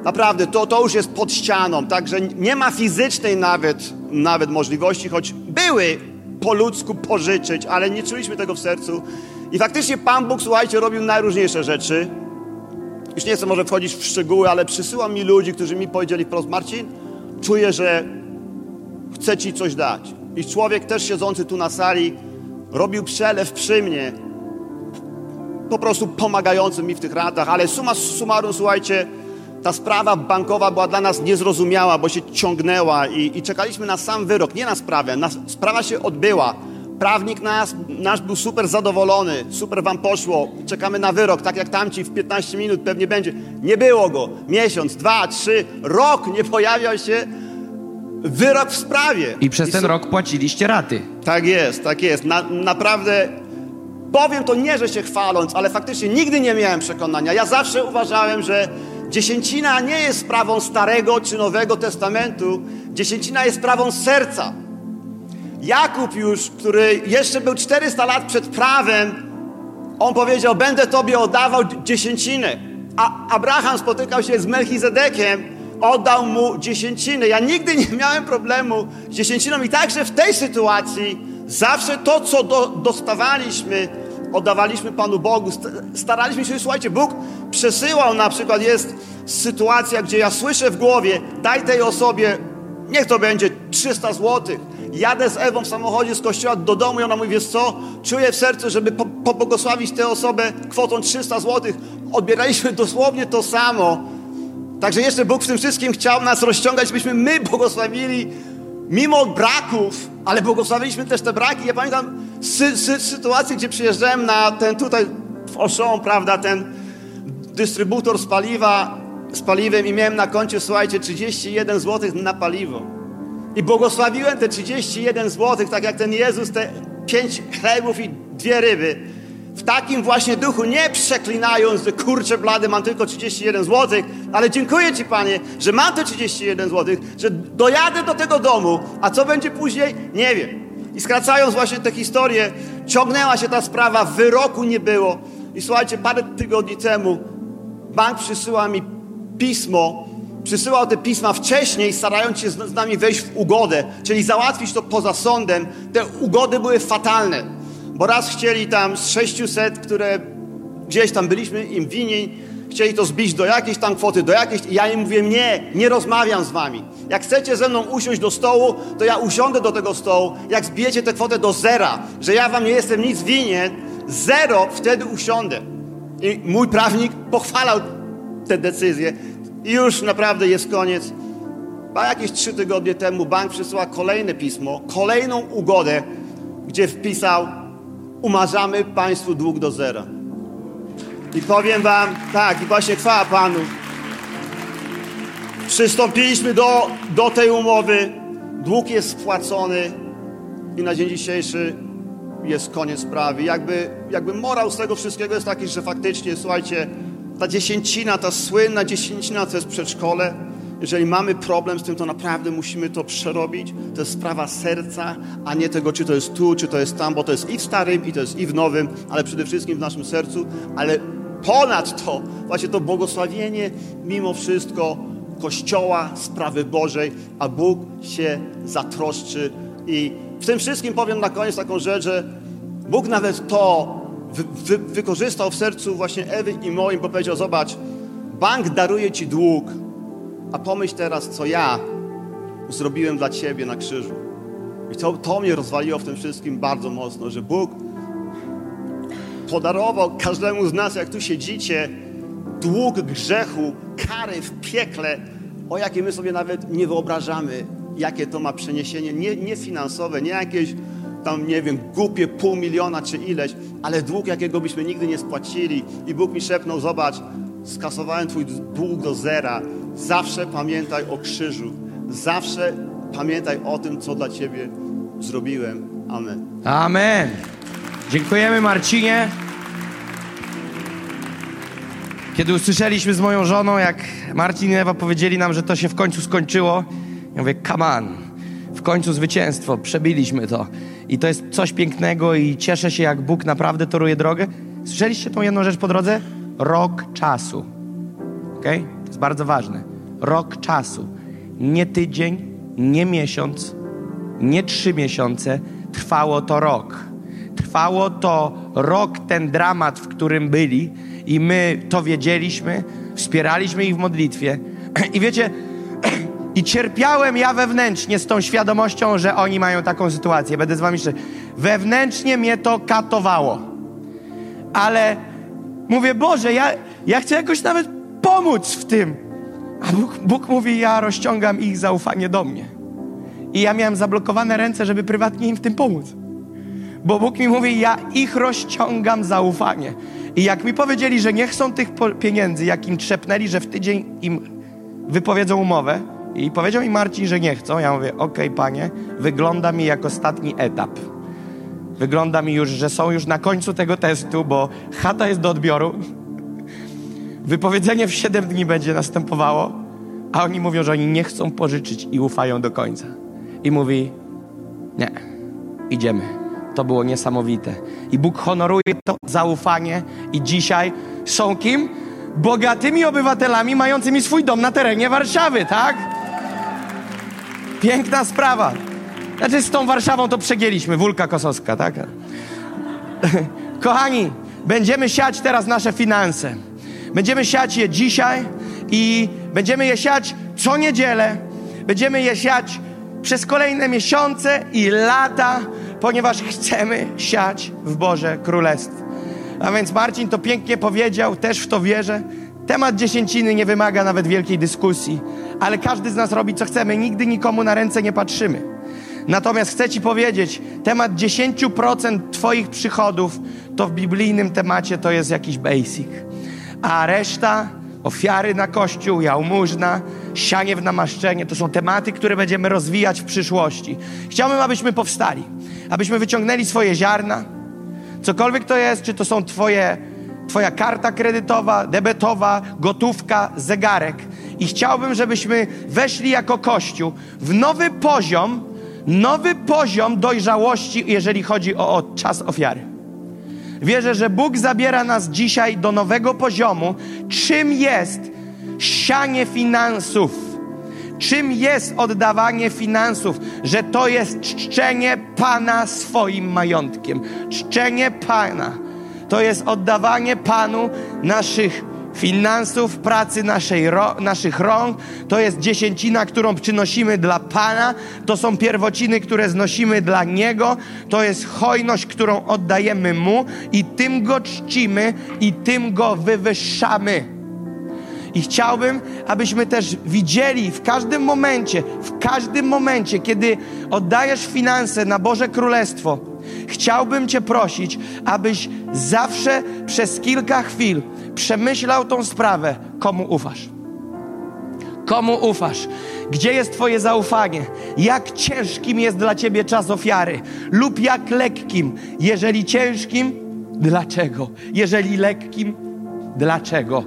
naprawdę, to, to już jest pod ścianą, także nie ma fizycznej nawet, nawet możliwości, choć były po ludzku pożyczyć, ale nie czuliśmy tego w sercu. I faktycznie Pan Bóg, słuchajcie, robił najróżniejsze rzeczy. Już nie chcę może wchodzić w szczegóły, ale przysyła mi ludzi, którzy mi powiedzieli wprost, Marcin, czuję, że chcę Ci coś dać. I człowiek też siedzący tu na sali robił przelew przy mnie, po prostu pomagający mi w tych ratach, ale suma summarum, słuchajcie, ta sprawa bankowa była dla nas niezrozumiała, bo się ciągnęła i, i czekaliśmy na sam wyrok, nie na sprawę. Na, sprawa się odbyła. Prawnik nas, nasz był super zadowolony, super wam poszło, czekamy na wyrok, tak jak tamci w 15 minut pewnie będzie. Nie było go. Miesiąc, dwa, trzy, rok nie pojawiał się wyrok w sprawie. I przez I ten su- rok płaciliście raty. Tak jest, tak jest. Na, naprawdę powiem to nie, że się chwaląc, ale faktycznie nigdy nie miałem przekonania. Ja zawsze uważałem, że dziesięcina nie jest sprawą Starego czy Nowego Testamentu. Dziesięcina jest sprawą serca. Jakub już, który jeszcze był 400 lat przed prawem, on powiedział, będę Tobie oddawał dziesięcinę. A Abraham spotykał się z Melchizedekiem, oddał mu dziesięcinę. Ja nigdy nie miałem problemu z dziesięciną i także w tej sytuacji zawsze to, co do, dostawaliśmy, oddawaliśmy Panu Bogu. St- Staraliśmy się, słuchajcie, Bóg przesyłał na przykład, jest sytuacja, gdzie ja słyszę w głowie, daj tej osobie, niech to będzie 300 złotych. Jadę z Ewą w samochodzie z kościoła do domu i ona mówi, wiesz co, czuję w sercu, żeby po, pobłogosławić tę osobę kwotą 300 złotych. Odbieraliśmy dosłownie to samo. Także jeszcze Bóg w tym wszystkim chciał nas rozciągać, byśmy my błogosławili mimo braków, ale błogosławiliśmy też te braki. Ja pamiętam sy, sy, sytuację, gdzie przyjeżdżałem na ten tutaj w Oszą, prawda, ten dystrybutor z paliwa, z paliwem i miałem na koncie, słuchajcie, 31 zł na paliwo. I błogosławiłem te 31 zł, tak jak ten Jezus, te pięć chlebów i dwie ryby. W takim właśnie duchu, nie przeklinając, że kurczę blady, mam tylko 31 zł, ale dziękuję Ci Panie, że mam te 31 zł, że dojadę do tego domu, a co będzie później, nie wiem. I skracając właśnie tę historię, ciągnęła się ta sprawa, wyroku nie było. I słuchajcie, parę tygodni temu bank przysyła mi pismo, przysyłał te pisma wcześniej, starając się z, nami wejść w ugodę, czyli załatwić to poza sądem. Te ugody były fatalne, bo raz chcieli tam z 600, które gdzieś tam byliśmy im winni, chcieli to zbić do jakiejś tam kwoty, do jakiejś... I ja im mówię, nie, nie rozmawiam z wami. Jak chcecie ze mną usiąść do stołu, to ja usiądę do tego stołu. Jak zbijecie tę kwotę do zera, że ja wam nie jestem nic winien, zero, wtedy usiądę. I mój prawnik pochwalał tę decyzję. I już naprawdę jest koniec. A jakieś trzy tygodnie temu bank przysłał kolejne pismo, kolejną ugodę, gdzie wpisał umarzamy Państwu dług do zera. I powiem Wam, tak, i właśnie chwała Panu. Przystąpiliśmy do, do tej umowy, dług jest spłacony i na dzień dzisiejszy jest koniec sprawy. Jakby, jakby morał z tego wszystkiego jest taki, że faktycznie, słuchajcie, ta dziesięcina, ta słynna dziesięcina to jest przedszkole. Jeżeli mamy problem z tym, to naprawdę musimy to przerobić. To jest sprawa serca, a nie tego, czy to jest tu, czy to jest tam, bo to jest i w starym, i to jest i w nowym, ale przede wszystkim w naszym sercu. Ale ponad to, właśnie to błogosławienie mimo wszystko Kościoła, sprawy Bożej, a Bóg się zatroszczy. I w tym wszystkim powiem na koniec taką rzecz, że Bóg nawet to wy, wy, wykorzystał w sercu właśnie Ewy i moim, bo powiedział, zobacz, bank daruje ci dług, a pomyśl teraz, co ja zrobiłem dla ciebie na krzyżu. I to, to mnie rozwaliło w tym wszystkim bardzo mocno, że Bóg podarował każdemu z nas, jak tu siedzicie, dług grzechu, kary w piekle, o jakie my sobie nawet nie wyobrażamy, jakie to ma przeniesienie, nie, nie finansowe, nie jakieś tam, nie wiem, głupie pół miliona czy ileś, ale dług, jakiego byśmy nigdy nie spłacili. I Bóg mi szepnął, zobacz, skasowałem twój dług do zera. Zawsze pamiętaj o krzyżu. Zawsze pamiętaj o tym, co dla ciebie zrobiłem. Amen. Amen. Dziękujemy Marcinie. Kiedy usłyszeliśmy z moją żoną, jak Marcin i Ewa powiedzieli nam, że to się w końcu skończyło, ja mówię, come on, końcu zwycięstwo, przebiliśmy to. I to jest coś pięknego i cieszę się, jak Bóg naprawdę toruje drogę. Słyszeliście tą jedną rzecz po drodze? Rok czasu. Ok? To jest bardzo ważne. Rok czasu. Nie tydzień, nie miesiąc, nie trzy miesiące. Trwało to rok. Trwało to rok ten dramat, w którym byli i my to wiedzieliśmy, wspieraliśmy ich w modlitwie. I wiecie, i cierpiałem ja wewnętrznie z tą świadomością, że oni mają taką sytuację. Będę z wami szczery. Wewnętrznie mnie to katowało. Ale mówię, Boże, ja, ja chcę jakoś nawet pomóc w tym. A Bóg, Bóg mówi, ja rozciągam ich zaufanie do mnie. I ja miałem zablokowane ręce, żeby prywatnie im w tym pomóc. Bo Bóg mi mówi, ja ich rozciągam zaufanie. I jak mi powiedzieli, że nie chcą tych pieniędzy, jak im trzepnęli, że w tydzień im wypowiedzą umowę, i powiedział mi Marcin, że nie chcą, ja mówię, okej, okay, panie, wygląda mi jak ostatni etap. Wygląda mi już, że są już na końcu tego testu, bo chata jest do odbioru. Wypowiedzenie w 7 dni będzie następowało, a oni mówią, że oni nie chcą pożyczyć i ufają do końca. I mówi, nie, idziemy. To było niesamowite. I Bóg honoruje to zaufanie i dzisiaj są kim? Bogatymi obywatelami mającymi swój dom na terenie Warszawy, tak? Piękna sprawa. Znaczy z tą Warszawą to przegięliśmy, Wólka Kosowska, tak? Kochani, będziemy siać teraz nasze finanse. Będziemy siać je dzisiaj i będziemy je siać co niedzielę. Będziemy je siać przez kolejne miesiące i lata, ponieważ chcemy siać w Boże Królestwo. A więc Marcin to pięknie powiedział, też w to wierzę. Temat dziesięciny nie wymaga nawet wielkiej dyskusji, ale każdy z nas robi co chcemy, nigdy nikomu na ręce nie patrzymy. Natomiast chcę Ci powiedzieć, temat 10% Twoich przychodów to w biblijnym temacie to jest jakiś basic, a reszta ofiary na kościół, jałmużna, sianie w namaszczenie to są tematy, które będziemy rozwijać w przyszłości. Chciałbym, abyśmy powstali, abyśmy wyciągnęli swoje ziarna, cokolwiek to jest, czy to są Twoje Twoja karta kredytowa, debetowa, gotówka, zegarek. I chciałbym, żebyśmy weszli jako Kościół w nowy poziom, nowy poziom dojrzałości, jeżeli chodzi o, o czas ofiary. Wierzę, że Bóg zabiera nas dzisiaj do nowego poziomu, czym jest sianie finansów. Czym jest oddawanie finansów? Że to jest czczenie Pana swoim majątkiem. Czczenie Pana to jest oddawanie Panu naszych finansów, pracy naszej ro, naszych rąk. To jest dziesięcina, którą przynosimy dla Pana. To są pierwociny, które znosimy dla Niego. To jest hojność, którą oddajemy Mu i tym Go czcimy i tym Go wywyższamy. I chciałbym, abyśmy też widzieli w każdym momencie, w każdym momencie, kiedy oddajesz finanse na Boże Królestwo, Chciałbym Cię prosić, abyś zawsze przez kilka chwil przemyślał tą sprawę, komu ufasz. Komu ufasz? Gdzie jest Twoje zaufanie? Jak ciężkim jest dla Ciebie czas ofiary? Lub jak lekkim? Jeżeli ciężkim, dlaczego? Jeżeli lekkim, dlaczego?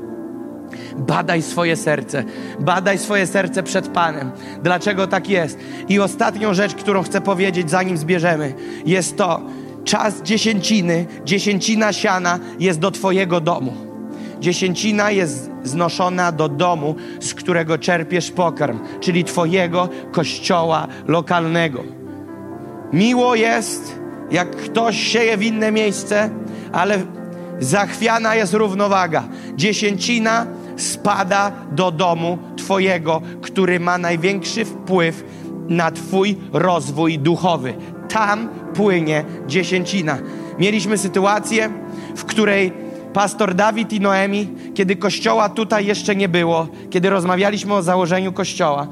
Badaj swoje serce. Badaj swoje serce przed Panem. Dlaczego tak jest? I ostatnią rzecz, którą chcę powiedzieć, zanim zbierzemy, jest to, czas dziesięciny, dziesięcina siana jest do Twojego domu. Dziesięcina jest znoszona do domu, z którego czerpiesz pokarm, czyli Twojego kościoła lokalnego. Miło jest, jak ktoś sieje w inne miejsce, ale zachwiana jest równowaga. Dziesięcina spada do domu Twojego, który ma największy wpływ na Twój rozwój duchowy. Tam płynie dziesięcina. Mieliśmy sytuację, w której pastor Dawid i Noemi, kiedy kościoła tutaj jeszcze nie było, kiedy rozmawialiśmy o założeniu kościoła,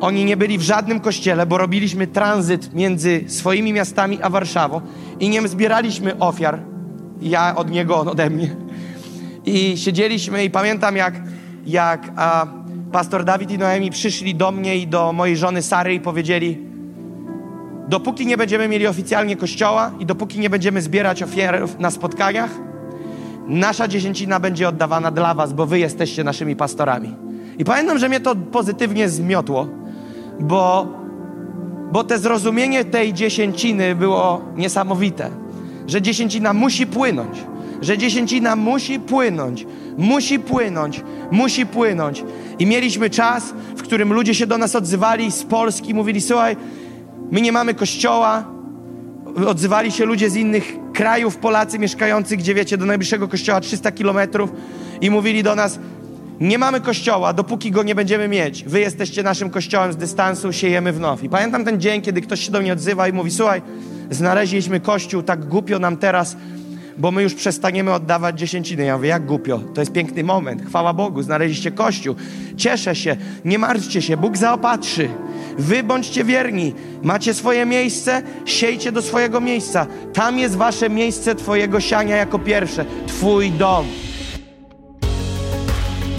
oni nie byli w żadnym kościele, bo robiliśmy tranzyt między swoimi miastami a Warszawą i nie zbieraliśmy ofiar. Ja od niego, on ode mnie. I siedzieliśmy i pamiętam jak, jak a, pastor Dawid i Noemi przyszli do mnie i do mojej żony Sary i powiedzieli dopóki nie będziemy mieli oficjalnie kościoła i dopóki nie będziemy zbierać ofiar na spotkaniach, nasza dziesięcina będzie oddawana dla was, bo wy jesteście naszymi pastorami. I pamiętam, że mnie to pozytywnie zmiotło, bo, bo te zrozumienie tej dziesięciny było niesamowite, że dziesięcina musi płynąć że dziesięcina musi płynąć, musi płynąć, musi płynąć. I mieliśmy czas, w którym ludzie się do nas odzywali z Polski, mówili: Słuchaj, my nie mamy kościoła. Odzywali się ludzie z innych krajów, Polacy mieszkający, gdzie wiecie, do najbliższego kościoła 300 kilometrów i mówili do nas: Nie mamy kościoła, dopóki go nie będziemy mieć. Wy jesteście naszym kościołem z dystansu, siejemy w now. I pamiętam ten dzień, kiedy ktoś się do mnie odzywa i mówi: Słuchaj, znaleźliśmy kościół, tak głupio nam teraz bo my już przestaniemy oddawać dziesięciny. Ja mówię, jak głupio, to jest piękny moment, chwała Bogu, znaleźliście Kościół, cieszę się, nie martwcie się, Bóg zaopatrzy. Wy bądźcie wierni. Macie swoje miejsce, siejcie do swojego miejsca. Tam jest wasze miejsce Twojego siania jako pierwsze. Twój dom.